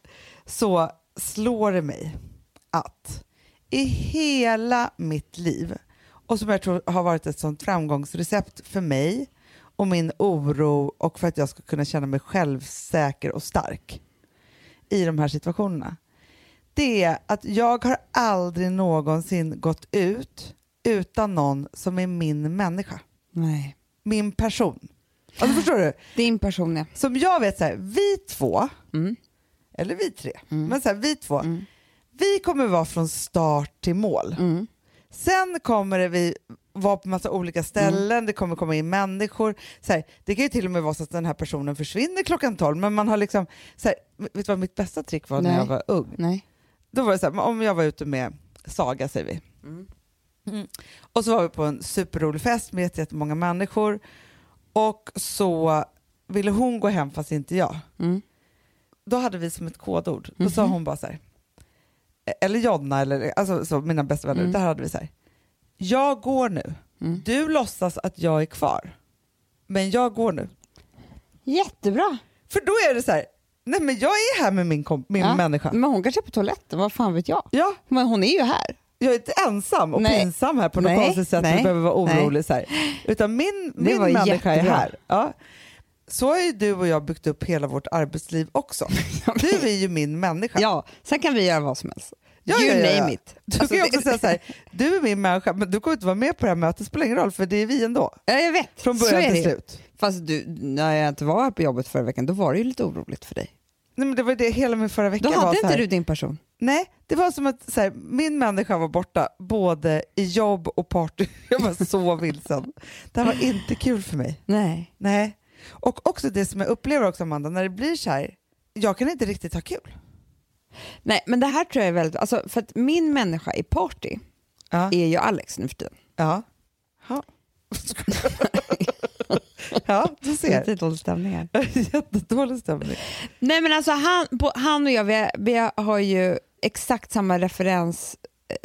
så slår det mig att i hela mitt liv, och som jag tror har varit ett sånt framgångsrecept för mig och min oro och för att jag ska kunna känna mig självsäker och stark i de här situationerna, det är att jag har aldrig någonsin gått ut utan någon som är min människa, Nej. min person. Alltså förstår du? Din person, ja. Som jag vet så här, vi två, Mm. eller vi tre, Mm. men så här, vi två, Mm. vi kommer vara från start till mål. Sen kommer det vi vara på massa olika ställen, Mm. det kommer komma in människor. Så här, det kan ju till och med vara så att den här personen försvinner klockan 12, men man har liksom, så här, vet du vad mitt bästa trick var när Nej. jag var ung? Nej. Då var det så här, om jag var ute med Saga säger vi, Mm. Mm. Och så var vi på en superrolig fest med jätte- jättemånga människor och så ville hon gå hem fast inte jag. Mm. Då hade vi som ett kodord, då sa Mhm. hon bara så här, eller Jonna eller alltså, så, mina bästa vänner, Mm. där hade vi så här, jag går nu, Mm. du låtsas att jag är kvar, men jag går nu. Jättebra. För då är det så här, nej men jag är här med min, komp- min Ja. människa. Men hon kanske är på toaletten, vad fan vet jag? Ja, Men hon är ju här. jag är inte ensam och Nej. pinsam här på något Nej, konstigt sätt nej, och behöver vara nej. orolig. Så här. Utan min, min människa är jättebra. här. Ja. Så har ju du och jag byggt upp hela vårt arbetsliv också. (laughs) Du är ju min människa. Ja, sen kan vi göra vad som helst. Ja, you ja, ja, name it. Du Alltså, kan ju också det- säga så här, du är min människa men du kommer inte vara med på det här mötet, spelar ingen roll för det är vi ändå. Ja, jag vet. Från början till det. slut. Fast du, när jag inte var här på jobbet förra veckan, då var det ju lite oroligt för dig. Nej, men det var det hela min förra vecka Då var hade så inte du din person. Nej, det var som att så här, min människa var borta både i jobb och party. (laughs) Jag var så vilsen. Det här var inte kul för mig. Nej. Nej. Och också det som jag upplever också Amanda, när det blir så här, jag kan inte riktigt ha kul. Nej, men det här tror jag är väldigt... Alltså, för att min människa i party Ja. är ju Alex nu för tiden. Ja. Ja, (laughs) ja du ser. Lite dålig stämning här. (laughs) Jättedålig stämning. Nej men alltså han, på, han och jag, vi, vi har ju exakt samma referens,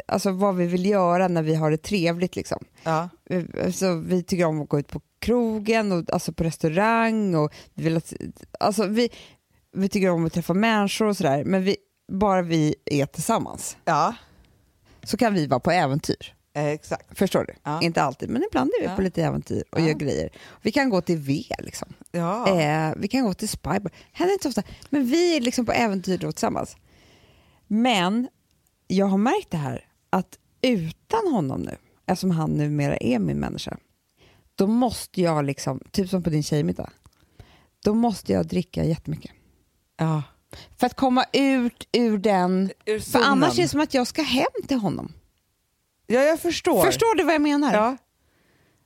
alltså vad vi vill göra när vi har det trevligt liksom. Ja. Eh, Så vi tycker om att gå ut på krogen, och, alltså på restaurang och vi, vill att, alltså vi, vi tycker om att träffa människor och sådär, men vi, bara vi är tillsammans ja, så kan vi vara på äventyr. eh, exakt. Förstår du? Ja. Inte alltid, men ibland är vi Ja. på lite äventyr och Ja. gör grejer. Vi kan gå till V liksom. Eh, vi kan gå till Spybar. Händer inte ofta. Men vi är liksom på äventyr då tillsammans. Men jag har märkt det här att utan honom nu, eftersom han numera är min människa, då måste jag liksom, typ som på din tjejmiddag, då måste jag dricka jättemycket. Ja. För att komma ut ur den, Ur för annars är det som att jag ska hem till honom. Ja, jag förstår. Förstår du vad jag menar? Ja.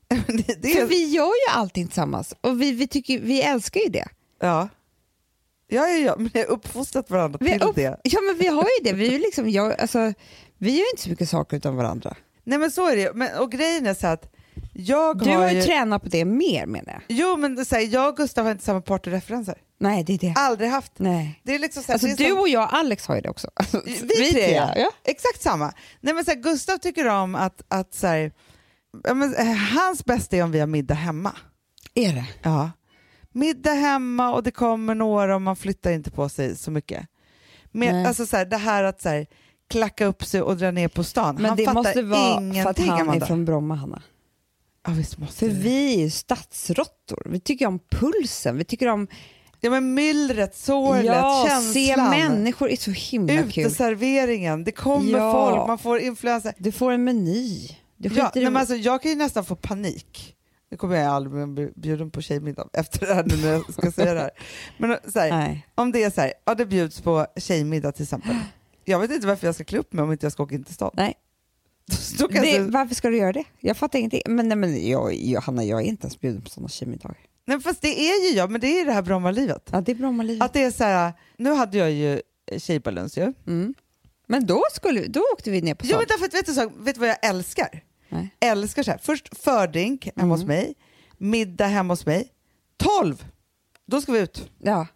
(laughs) det, det För är, vi gör ju allting tillsammans och vi, vi, tycker, vi älskar ju det. ja. Ja, ja, ja, men vi har uppfostrat varandra Vi, till upp, det. ja, men vi har ju det. Vi, är liksom, jag, alltså, vi gör inte så mycket saker utan varandra. Nej men så är det men, Och grejen är så att jag Du har, har ju tränat på det mer menar jag. Jo men så här, jag och Gustav har inte samma partyreferenser. Nej, det är det. Aldrig haft. Nej. Det är liksom så här, Alltså, det är du som- och jag och Alex har ju det också. Alltså, Vi, tre, ja. ja. Exakt samma. Nej, men så här, Gustav tycker om att, att så här, men, eh, hans bästa är om vi har middag hemma. Är det? Ja. Middag hemma och det kommer några och man flyttar inte på sig så mycket. Nej. Men, alltså, så här, det här att så här, klacka upp sig och dra ner på stan. Men han det fattar måste vara för att ingenting han Amanda. är från Bromma, Hanna. Ja, visst måste För det. vi är ju stadsråttor. Vi tycker om pulsen. Vi tycker om Ja, men myllret, sorlet, ja, känslan. se människor. är så himla kul. Uteserveringen, det kommer Ja. folk, man får influenser. Du får en meny. Du Ja, nej, men alltså, jag kan ju nästan få panik. Nu kommer jag aldrig bli bjuden på tjejmiddag efter det här nu när jag ska säga det här. Men så här, om det är så här, ja det bjuds på tjejmiddag till exempel. Jag vet inte varför jag ska klä upp mig om inte jag ska åka in till stan. Nej. (laughs) Då Det, jag, varför ska du göra det? Jag fattar ingenting. Men, nej, men jag, jag, Hanna, jag är inte ens bjuden på sådana tjejmiddagar. nej, fast det är ju jag, men det är det här Brommalivet. Ja, det är Brommalivet. Att det är så här, nu hade jag ju tjejbalans ju. Mm. Men då, skulle, då åkte vi ner på Jo stan. men därför att, vet du, så, vet du vad jag älskar? Nej. Älskar så här, först fördrink hemma Mm. hos mig, middag hemma hos mig, 12! Då ska vi ut. Ja.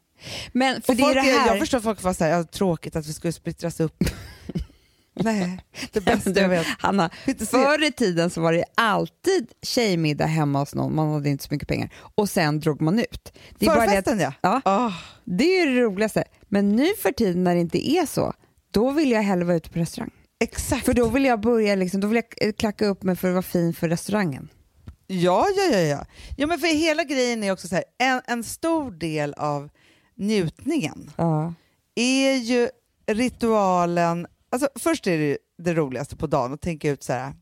Men för Och det är folk, det här... Jag förstår folk var så här, ja, tråkigt att vi skulle splittras upp. (laughs) Nej, det bästa Du, jag vet. Hanna, förr i tiden så var det alltid tjejmiddag hemma hos någon, man hade inte så mycket pengar, och sen drog man ut. Det är, bara det, att, Förfesten ja. ja, Ah, det är ju det roligaste. Men nu för tiden när det inte är så, då vill jag hellre vara ute på restaurang. Exakt. För då vill jag börja, liksom, då vill jag klacka upp mig för att vara fin för restaurangen. Ja, ja, ja, ja. ja men för hela grejen är också så här, en, en stor del av njutningen Ja. är ju ritualen, alltså först är det ju det roligaste på dagen att tänka ut så här,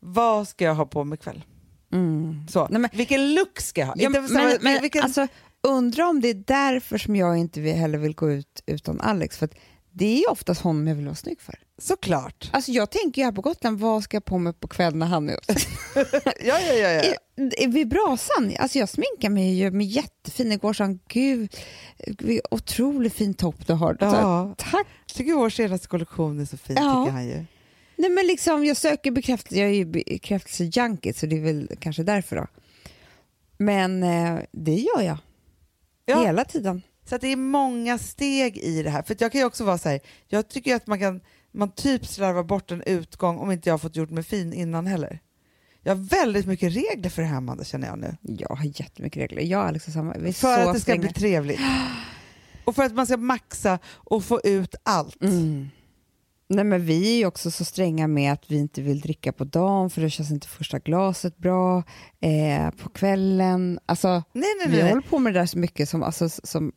vad ska jag ha på mig ikväll? Mm. Så, Nej, men- vilken look ska jag ha? Ja, men, här, men, vilken, alltså, undra om det är därför som jag inte vill, heller vill gå ut utan Alex. För det är ju oftast honom jag vill vara snygg för. Såklart. Alltså jag tänker ju här på Gotland, vad ska jag på mig på kvällen när han är hos (laughs) Ja, ja, ja, ja. I- Vid brasan, alltså jag sminkar mig ju med jättefin, igår sa han gud, otroligt fin topp du har. Så, Ja. Tack! Jag tycker vår senaste kollektion är så fin, Ja. tycker han ju. Nej men liksom jag söker bekräftelse, jag är ju bekräftelsejunkie så det är väl kanske därför då. Men eh, det gör jag, Ja. hela tiden. Så det är många steg i det här. För jag kan ju också vara så här, jag tycker att man kan man typ slarvar bort en utgång om inte jag har fått gjort mig fin innan heller. Jag har väldigt mycket regler för det här Amanda, känner jag nu. Jag har jättemycket regler, jag och Alex har samma. Vi är För så att det ska stränga. bli trevligt. Och för att man ska maxa och få ut allt. Mm. Nej men vi är ju också så stränga med att vi inte vill dricka på dagen för då känns inte första glaset bra. Eh, på kvällen, alltså Nej, nej, vi nej. nej. håller på med det där så mycket som, alltså, som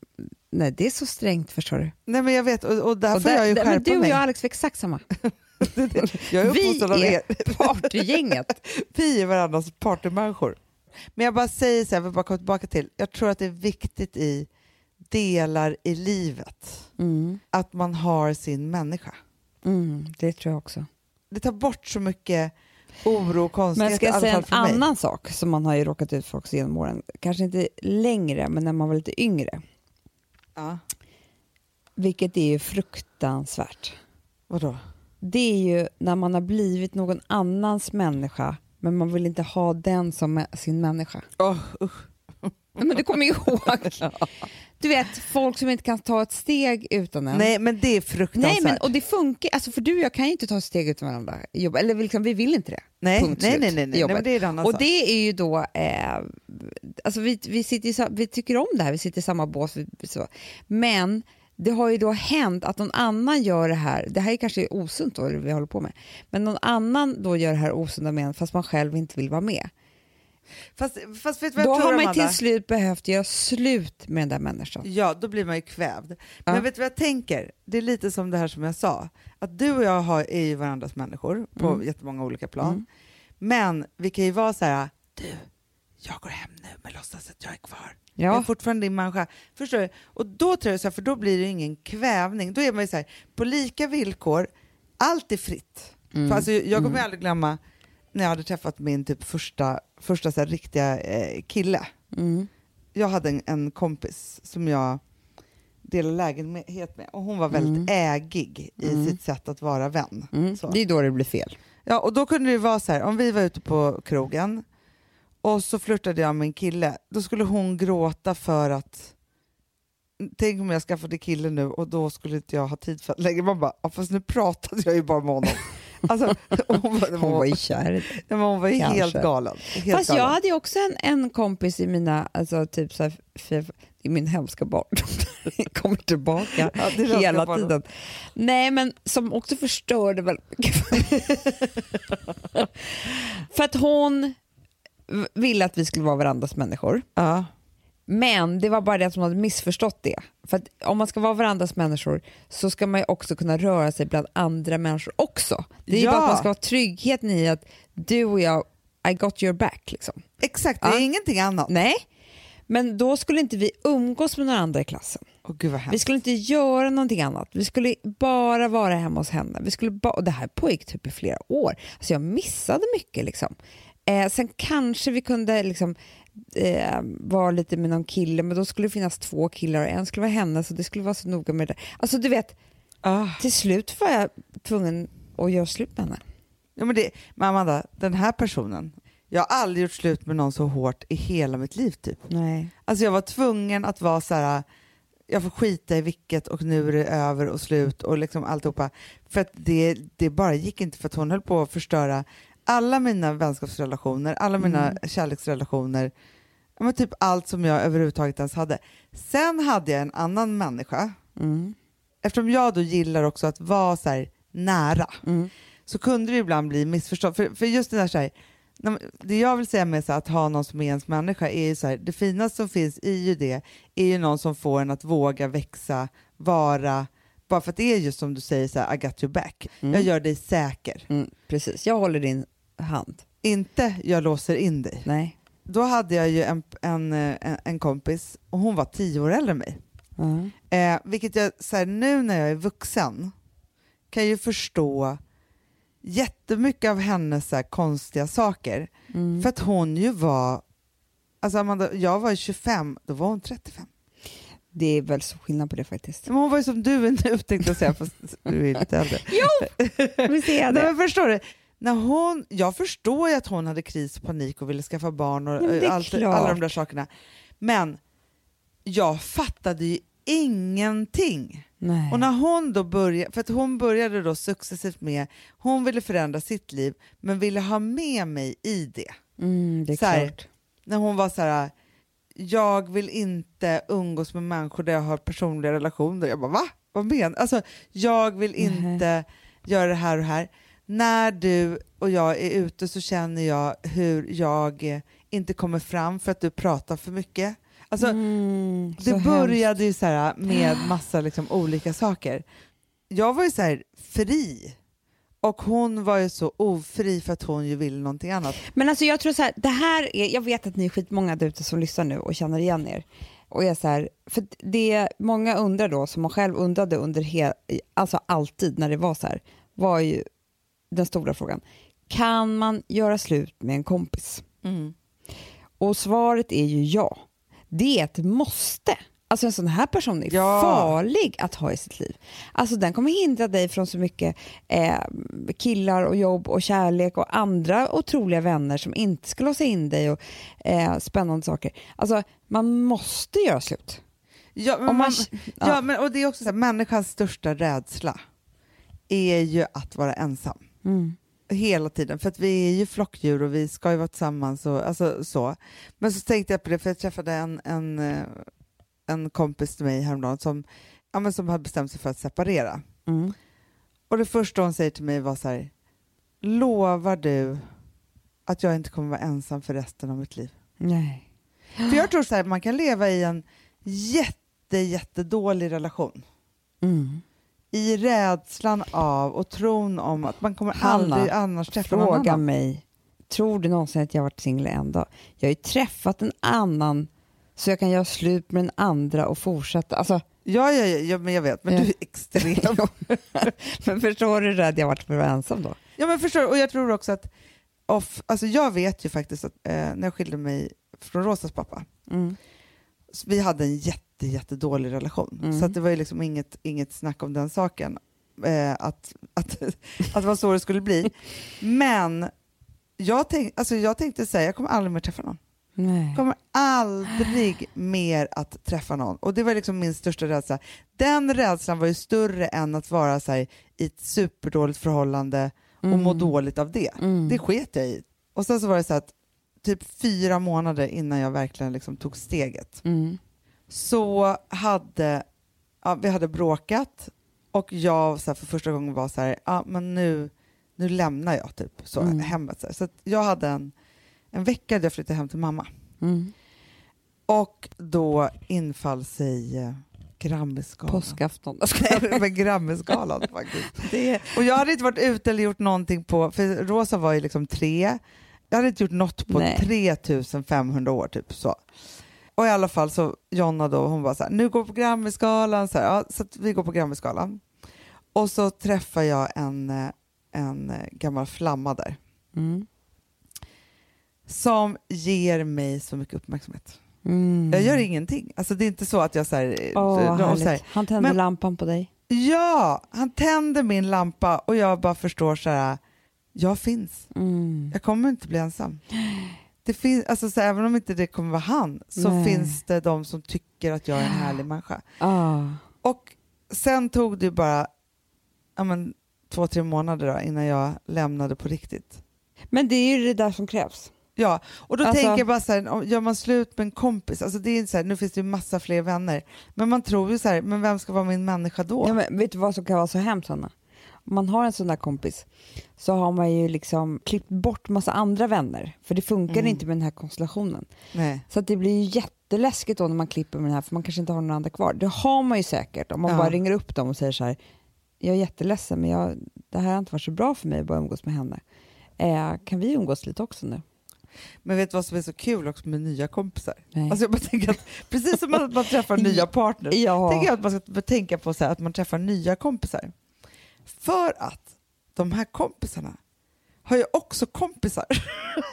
nej det är så strängt förstår du. nej men jag vet, och, och där Och får jag ju där- men skärpa du och mig. jag Alex är exakt samma. (laughs) Jag är vi är (laughs) partygänget. Vi är varandras partymänniskor. Men jag bara säger så här, vill bara komma tillbaka till, jag tror att det är viktigt i delar i livet Mm. att man har sin människa. Mm, det tror jag också. Det tar bort så mycket oro och Men konstigheter, ska i jag säga en mig. annan sak som man har ju råkat ut för också genom åren, kanske inte längre men när man var lite yngre, Ja. vilket är ju fruktansvärt. Vadå? det är ju när man har blivit någon annans människa men man vill inte ha den som sin människa. Oh, usch. Men du kommer ihåg. Du vet, folk som inte kan ta ett steg utan en. Nej men det är fruktansvärt. Nej men, och det funkar, alltså för du och jag kan ju inte ta ett steg utan varandra. jobb- Eller liksom, vi vill inte det. nej, punkt nej, slut nej, nej, nej, nej men det är en annan Och sak. det är ju då, eh, alltså vi, vi, sitter i, vi tycker om det här, vi sitter i samma bås. Så. Men det har ju då hänt att någon annan gör det här, det här är kanske osunt då, det vi håller på med, men någon annan då gör det här osunda med en fast man själv inte vill vara med. Fast, fast vet du vad Då jag tror har man till slut behövt göra slut med den där människan. Ja, då blir man ju kvävd. Ja. Men vet du vad jag tänker? Det är lite som det här som jag sa. Att du och jag har, är ju varandras människor på Mm. jättemånga olika plan. Mm. Men vi kan ju vara så här, du, jag går hem nu men låtsas att jag är kvar. Jag är Ja, fortfarande din människa. Förstår du? Och då tror jag så här, för då blir det ingen kvävning. Då är man ju så här, på lika villkor, allt är fritt. Mm. För alltså, jag kommer aldrig glömma när jag hade träffat min typ första, första så här, riktiga eh, kille. mm. Jag hade en, en kompis som jag delade lägenhet med och hon var väldigt Mm. ägig i Mm. sitt sätt att vara vän. Mm. Det är då det blir fel. Ja, och då kunde det vara så här, om vi var ute på krogen och så flörtade jag med en kille, då skulle hon gråta för att Tänk om jag skaffade kille nu och då skulle inte jag ha tid för att lägga Man bara, fast nu pratade jag ju bara med honom. Alltså, hon, var, Hon var ju kär hon var Kanske. helt galen. Helt Fast galen. jag hade ju också en, en kompis i mina, alltså typ så här, i min hemska barndom, (laughs) kommer tillbaka Ja, hela tiden. Nej men som också förstörde mycket. (laughs) för att hon ville att vi skulle vara varandras människor. Ja. Men det var bara det att hon hade missförstått det. För att om man ska vara varandras människor så ska man ju också kunna röra sig bland andra människor också. Det är ju Ja. bara att man ska ha tryggheten i att du och jag, I got your back. Liksom. Exakt, det är Ja. ingenting annat. Nej, men då skulle inte vi umgås med några andra i klassen. Åh gud Vi skulle inte göra någonting annat. Vi skulle bara vara hemma hos henne. Vi skulle ba- och det här pågick typ i flera år. Alltså jag missade mycket. Liksom. Eh, sen kanske vi kunde liksom, eh, vara lite med någon kille, men då skulle det finnas två killar och en skulle vara hennes och det skulle vara så noga med det där. Alltså du vet, Ah. till slut var jag tvungen att göra slut med henne. Ja, men, det, men Amanda, den här personen, jag har aldrig gjort slut med någon så hårt i hela mitt liv typ. Nej. Alltså jag var tvungen att vara så här, jag får skita i vilket och nu är det över och slut och liksom alltihopa. För att det, det bara gick inte för att hon höll på att förstöra alla mina vänskapsrelationer, alla mina Mm. kärleksrelationer, men typ allt som jag överhuvudtaget ens hade. Sen hade jag en annan människa, Mm. eftersom jag då gillar också att vara så nära, Mm. så kunde det ibland bli missförstånd. För, för just det där, så här, det jag vill säga med så att ha någon som är ens människa är ju så här, det finaste som finns i ju det är ju någon som får en att våga växa, vara, bara för att det är just som du säger så här, I got your back. Mm. Jag gör dig säker, Mm. Precis, jag håller din hand. inte jag låser in dig. Nej. Då hade jag ju en, en, eh, en, en kompis och hon var tio år äldre än mig. Mm. Eh, vilket jag så här, nu när jag är vuxen kan ju förstå jättemycket av hennes så här, konstiga saker. Mm. För att hon ju var, alltså Amanda, jag var ju 25, då var hon 35. Det är väl så skillnad på det faktiskt. Men hon var ju som du är nu tänkte jag säga, fast du är lite äldre. (laughs) Visst är Nej, men förstår du? När hon, jag förstår ju att hon hade kris och panik och ville skaffa barn och Ja, allt, alla de där sakerna. Men jag fattade ju ingenting. Nej. Och när hon då började, för att hon började då successivt med, hon ville förändra sitt liv men ville ha med mig i det. Mm, det är här, klart. När hon var så här, jag vill inte umgås med människor där jag har personliga relationer. Jag bara va? Vad menar Alltså jag vill inte göra det här och här. När du och jag är ute så känner jag hur jag inte kommer fram för att du pratar för mycket. Alltså, Mm, det hemskt. började ju så här med massa liksom olika saker. Jag var ju så här fri och hon var ju så ofri för att hon ju ville någonting annat. Men alltså jag tror så här, det här är, jag vet att ni är skitmånga där ute som lyssnar nu och känner igen er. Och är så här, för det många undrar då, som man själv undrade under hel, alltså alltid när det var så här, var ju den stora frågan. Kan man göra slut med en kompis? Och svaret är ju ja. Det är ett måste. Alltså en sån här person är Ja. farlig att ha i sitt liv. Alltså den kommer hindra dig från så mycket eh, killar och jobb och kärlek och andra otroliga vänner som inte ska låsa in dig och eh, spännande saker. Alltså man måste göra slut. Ja, men, man, man, ja. men, och det är också så här, människans största rädsla är ju att vara ensam. Mm. Hela tiden, för att vi är ju flockdjur och vi ska ju vara tillsammans. Och, alltså, så. Men så tänkte jag på det, för jag träffade en, en, eh, en kompis till mig häromdagen som, ja, men som hade bestämt sig för att separera. Mm. Och det första hon säger till mig var så här, lovar du att jag inte kommer vara ensam för resten av mitt liv? Nej. För jag tror så här, man kan leva i en jätte, jättedålig relation Mm. I rädslan av och tron om att man kommer Hanna, aldrig annars träffa någon Fråga annan. mig tror du någonsin att jag varit singel en dag? Jag har ju träffat en annan så jag kan göra slut med den andra och fortsätta. Alltså, Ja, ja, ja, ja men jag vet, men Ja. du är extrem. (laughs) men förstår du hur rädd jag varit för att vara ensam då? Ja, men förstår? Och jag tror också att, off, alltså jag vet ju faktiskt att eh, när jag skilde mig från Rosas pappa, Mm. vi hade en jätte, jättedålig relation. Mm. Så det var ju liksom inget, inget snack om den saken, eh, att, att, (laughs) att det var så det skulle bli. Men jag, tänk, alltså jag tänkte säga, jag kommer aldrig mer träffa någon. Nej. Jag kommer aldrig mer att träffa någon. Och det var liksom min största rädsla. Den rädslan var ju större än att vara så här, i ett superdåligt förhållande och må dåligt av det. Mm. Det sket jag i. Och sen så var det så att typ fyra månader innan jag verkligen liksom tog steget Mm. Så hade ja, vi hade bråkat och jag så här, för första gången var så här, ja, men nu, nu lämnar jag typ så, Mm. hemmet. Så, här. så jag hade en, en vecka där jag flyttade hem till mamma. Mm. Och då infall sig eh, Grammisgalan. Påskafton. Nej, men Grammisgalan faktiskt. (laughs) Det, Och jag hade inte varit ute eller gjort någonting på, för Rosa var ju liksom tre, jag hade inte gjort något på Nej. 3500 år typ så. Och i alla fall så Jonna då, hon var så här, nu går vi på Grammisgalan, så, här, ja, så vi går på Grammisgalan. Och så träffar jag en, eh, en eh, gammal flamma där mm. som ger mig så mycket uppmärksamhet. Mm. Jag gör ingenting. Alltså det är inte så att jag så här, de- vad de härligt. säger, Han tände Men- lampan på dig. Ja, han tänder min lampa och jag bara förstår så här, jag finns. Mm. Jag kommer inte bli ensam. (gasps) (gasps) Det finns, alltså så även om inte det kommer vara han så Nej. finns det de som tycker att jag är en härlig människa. Ah. Och sen tog det bara ja, men, två, tre månader då, innan jag lämnade på riktigt. Men det är ju det där som krävs. Ja, och då Alltså- tänker jag bara så här, gör man slut med en kompis, alltså det är inte så här, nu finns det ju massa fler vänner, men man tror ju så här, men vem ska vara min människa då? Ja, men vet du vad som kan vara så hemskt Hanna? Man har en sån där kompis så har man ju liksom klippt bort massa andra vänner för det funkar Mm. inte med den här konstellationen. Nej. Så att det blir ju jätteläskigt då när man klipper med den här för man kanske inte har några andra kvar. Det har man ju säkert om man Ja. bara ringer upp dem och säger så här jag är jätteledsen men jag, det här har inte varit så bra för mig att börja umgås med henne. Eh, kan vi umgås lite också nu? Men vet du vad som är så kul också med nya kompisar? Nej. Alltså jag bara tänker att (laughs) precis som att man träffar nya partners, Ja. tänker jag att man ska tänka på så här, att man träffar nya kompisar. För att de här kompisarna har ju också kompisar.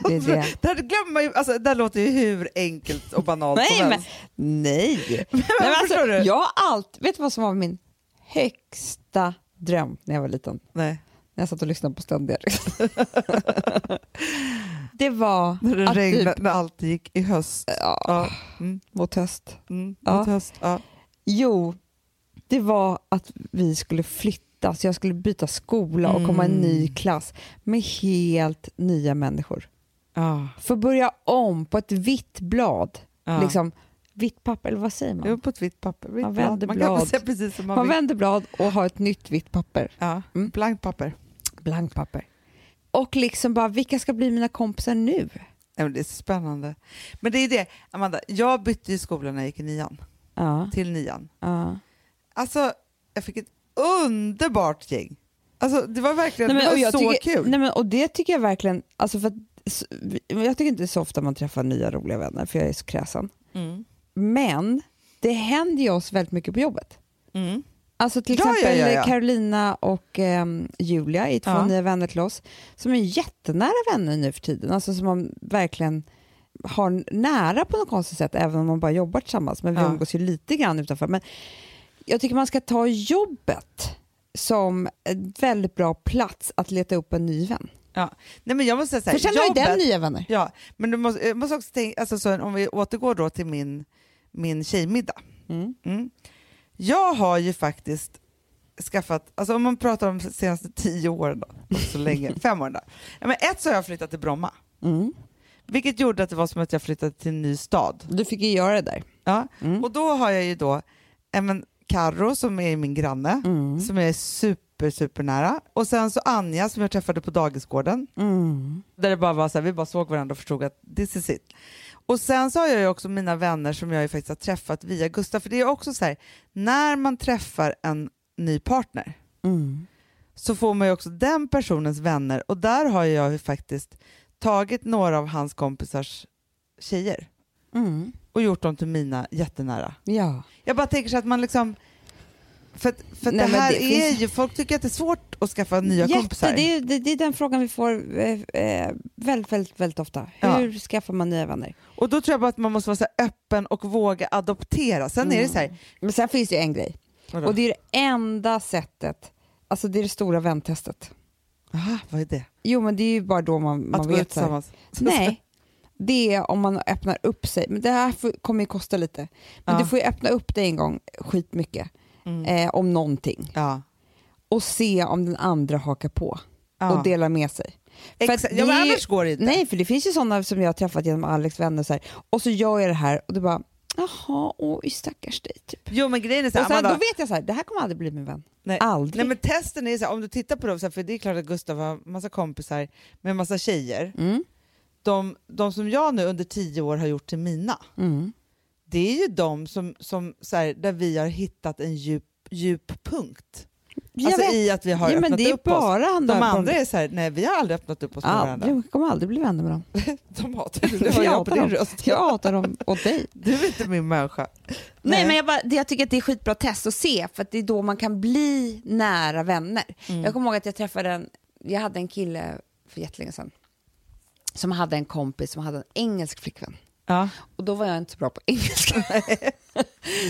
Det är det. (laughs) det här glömmer man ju, alltså det här låter ju hur enkelt och banalt Nej, som men, helst. nej. Men, Nej, men förstår alltså, du? jag har allt, vet du vad som var min högsta dröm när jag var liten? Nej. När jag satt och lyssnade på ständiga. (laughs) det var När det att regnade, typ, när allt gick i höst. ja, Ja. Mm, mot höst. mm, Ja. mot höst. Ja. Jo, det var att vi skulle flytta, så jag skulle byta skola och komma i en ny Mm. klass med helt nya människor. Ja. Få börja om på ett vitt blad. Ja. Liksom, vitt papper, eller vad säger man? Jo, på ett vitt papper. Vitt Man blad. vänder man kan blad. precis som man, Man vänder blad och har ett nytt vitt papper. Ja. Mm. Blankt papper. Blankt papper. Och liksom bara, vilka ska bli mina kompisar nu? Ja, det är så spännande. Men det är det, Amanda, jag bytte ju skola när jag gick i nian, Ja, till nian. ja. Alltså, jag fick ett underbart gäng. Alltså, det var verkligen Nej, men, det var så tycker, kul. Nej, men, och det tycker jag verkligen, alltså för att, jag tycker inte det är så ofta man träffar nya roliga vänner, för jag är så kräsen. Mm. Men det händer ju oss väldigt mycket på jobbet. Mm. Alltså till Ja, exempel ja, ja. Carolina och ehm, Julia är två nya vänner till oss som är jättenära vänner nu för tiden. Alltså som man verkligen har nära på något konstigt sätt även om man bara jobbar tillsammans. Men vi umgås ju lite grann utanför. Men jag tycker man ska ta jobbet som en väldigt bra plats att leta upp en ny vän. Nej, men jag måste säga För sen har ju den nya vänner. Ja, men du måste, jag måste också tänka, alltså, så, om vi återgår då till min, min tjejmiddag. Mm. Mm. Jag har ju faktiskt skaffat, alltså om man pratar om de senaste tio åren då, så länge, (laughs) fem åren då. Ja, men ett så har jag flyttat till Bromma, Mm. vilket gjorde att det var som att jag flyttade till en ny stad. Du fick ju göra det där. Ja. Mm. Och då har jag ju då ja, Karo som är min granne, Mm. som är super, super nära. Och sen så Anja som jag träffade på dagisgården, Mm. där det bara var så här, vi bara såg varandra och förstod att this is it. Och sen så har jag ju också mina vänner som jag ju faktiskt har träffat via Gustav, för det är också så här, när man träffar en ny partner Mm. så får man ju också den personens vänner och där har jag ju faktiskt tagit några av hans kompisars tjejer Mm. Och gjort dem till mina jättenära. Ja. Jag bara tänker så att man liksom... För, att- för att Nej, det här det är finns- ju... Folk tycker att det är svårt att skaffa nya kompisar. det, är, det, det är den frågan vi får eh, eh, väldigt, väldigt, väldigt ofta. Ja. Hur skaffar man nya vänner? Och då tror jag bara att man måste vara så öppen och våga adoptera. Sen är det så här... Men sen finns det ju en grej. Och det är det enda sättet, alltså det är det stora väntestet. Aha, vad är det? Jo men det är ju bara då man, man Att gå ut vet så här. tillsammans? Nej, (laughs) det är om man öppnar upp sig. Men det här får, kommer ju kosta lite. Men Ja. du får ju öppna upp dig en gång skitmycket Mm. eh, om någonting Ja. och se om den andra hakar på ja. och delar med sig. För Exakt. det Ja, men annars går det inte. Nej, för det finns ju sådana som jag har träffat genom Alex vänner så här, och så gör jag det här och du bara Jaha, oj stackars dig. Typ. Jo men grejen är så Och här, sen, då Amanda, vet jag så här, det här kommer aldrig bli min vän. nej, Aldrig. nej men testen är så här, om du tittar på dem, så här, för det är klart att Gustav har massa kompisar med massa tjejer. Mm. De, de som jag nu under tio år har gjort till mina, Mm. det är ju de som, som så här, där vi har hittat en djup, djup punkt. Jag Alltså vet. i att vi har ja, men öppnat det är upp oss. bara han De andra är så här, nej vi har aldrig öppnat upp oss med varandra. Jag kommer aldrig bli vänner med dem. (laughs) De hatar dig, det (laughs) jag på din röst. Jag hatar dem åt dig. (laughs) Du är inte min människa. Nej, men jag, bara, jag tycker att det är skitbra test att se för att det är då man kan bli nära vänner. Mm. Jag kommer ihåg att jag träffade en, jag hade en kille för jättelänge sedan som hade en kompis som hade en engelsk flickvän. Ja. Och då var jag inte så bra på engelska. (laughs)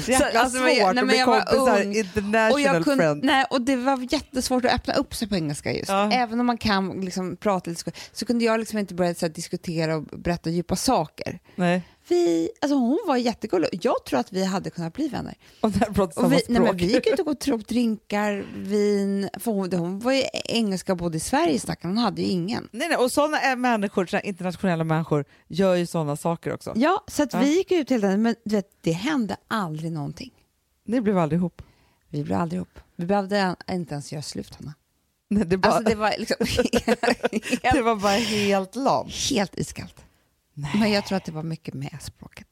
Jäkla alltså, svårt nej, att bli jag kompisar, ung. international Och, jag kunde, friend. nej, och det var jättesvårt att öppna upp sig på engelska just. Ja. Även om man kan liksom prata lite så, så kunde jag liksom inte börja så här, diskutera och berätta djupa saker. Nej. Vi, alltså hon var jättegullig. Jag tror att vi hade kunnat bli vänner. Och Och vi, nej, men vi gick ut och (laughs) gå- tog drinkar, vin. För hon, hon var ju engelska både i Sverige stackarn, hon hade ju ingen. Nej, nej, och sådana människor, såna internationella människor gör ju sådana saker också. Ja, så att Ja. vi gick ut hela tiden, men vet, det hände aldrig någonting. Ni blev aldrig ihop. Vi blev aldrig ihop. Vi behövde inte ens göra slut, Hanna. Nej, det, bara, Alltså det var liksom (laughs) det var bara helt lamt. helt iskallt. Men jag tror att det var mycket med språket.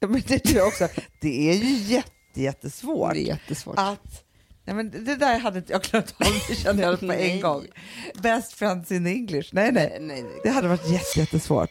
Ja, men det tror jag också. Det är ju jätte, jättesvårt Det är jättesvårt. att... Nej, men det där hade inte jag klarat av, det kände jag på Nej. en gång. Best friends in English. Nej, nej. nej, nej. Det hade varit jätte, jättesvårt.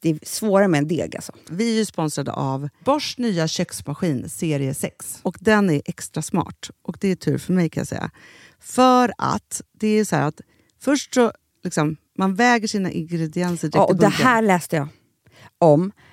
Det är svårare med en deg alltså. Vi är ju sponsrade av Bosch nya köksmaskin serie 6. Och den är extra smart. Och det är tur för mig kan jag säga. För att det är så här att först så liksom, man väger sina ingredienser direkt Ja, i och det bunken. här läste jag om.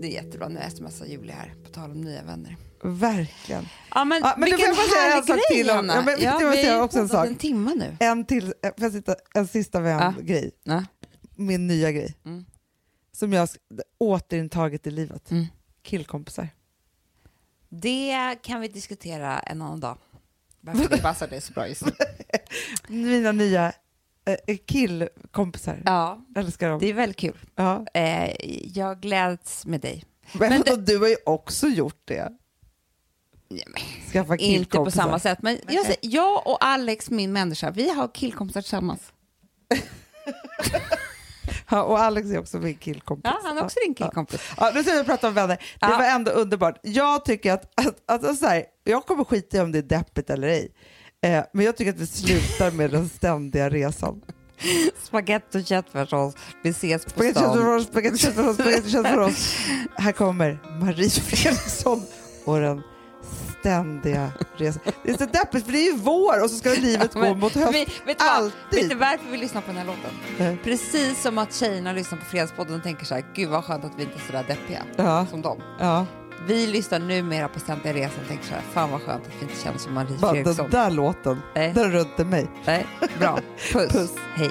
Det är jättebra. Nu smsar Julia här, på tal om nya vänner. Verkligen. Ja, men, Ja, men vilken en härlig grej, till om- Anna. ja, men ja, vi har också en sak. en timme nu. En, till, eh, jag sitta, en sista vän-grej. Ja. Min nya grej. Mm. Som jag återintagit i livet. Mm. Killkompisar. Det kan vi diskutera en annan dag. Varför (laughs) det passar dig så bra just nu. (laughs) Mina nya killkompisar. Ja, Älskar dem. det är väldigt kul. Ja. Eh, jag gläds med dig. Men, Men det- du har ju också gjort det. Skaffa Inte killkompisar. på samma sätt. Men jag, säger, jag och Alex, min människa, vi har killkompisar tillsammans. (laughs) Ja, och Alex är också min killkompis. Ja, han är också din killkompis. Ja, nu ska vi prata om vänner. Det Ja. var ändå underbart. Jag tycker att, att, att så här, jag kommer skita i om det är deppigt eller ej. Eh, men jag tycker att vi slutar med den ständiga resan. Spagetti och köttfärssås. Vi ses på Spagetti stan. spagetti köttfärssås, spagetti köttfärssås. (laughs) Här kommer Marie Fredriksson och den ständiga resan. Det är så deppigt för det är ju vår och så ska livet gå Men- mot höst. Vi, vet, du vad? Alltid. vet du varför vi lyssnar på den här låten? Nej. Precis som att tjejerna lyssnar på Fredagspodden och tänker så här, gud vad skönt att vi inte är så där deppiga Ja, som dem. ja. Vi lyssnar numera på Ständiga Resan och tänker så här, fan vad skönt att vi inte känner som Marie Bara den Fredriksson. där låten, Nej. den rör inte mig. Nej, bra. (laughs) Puss. Puss. Hej.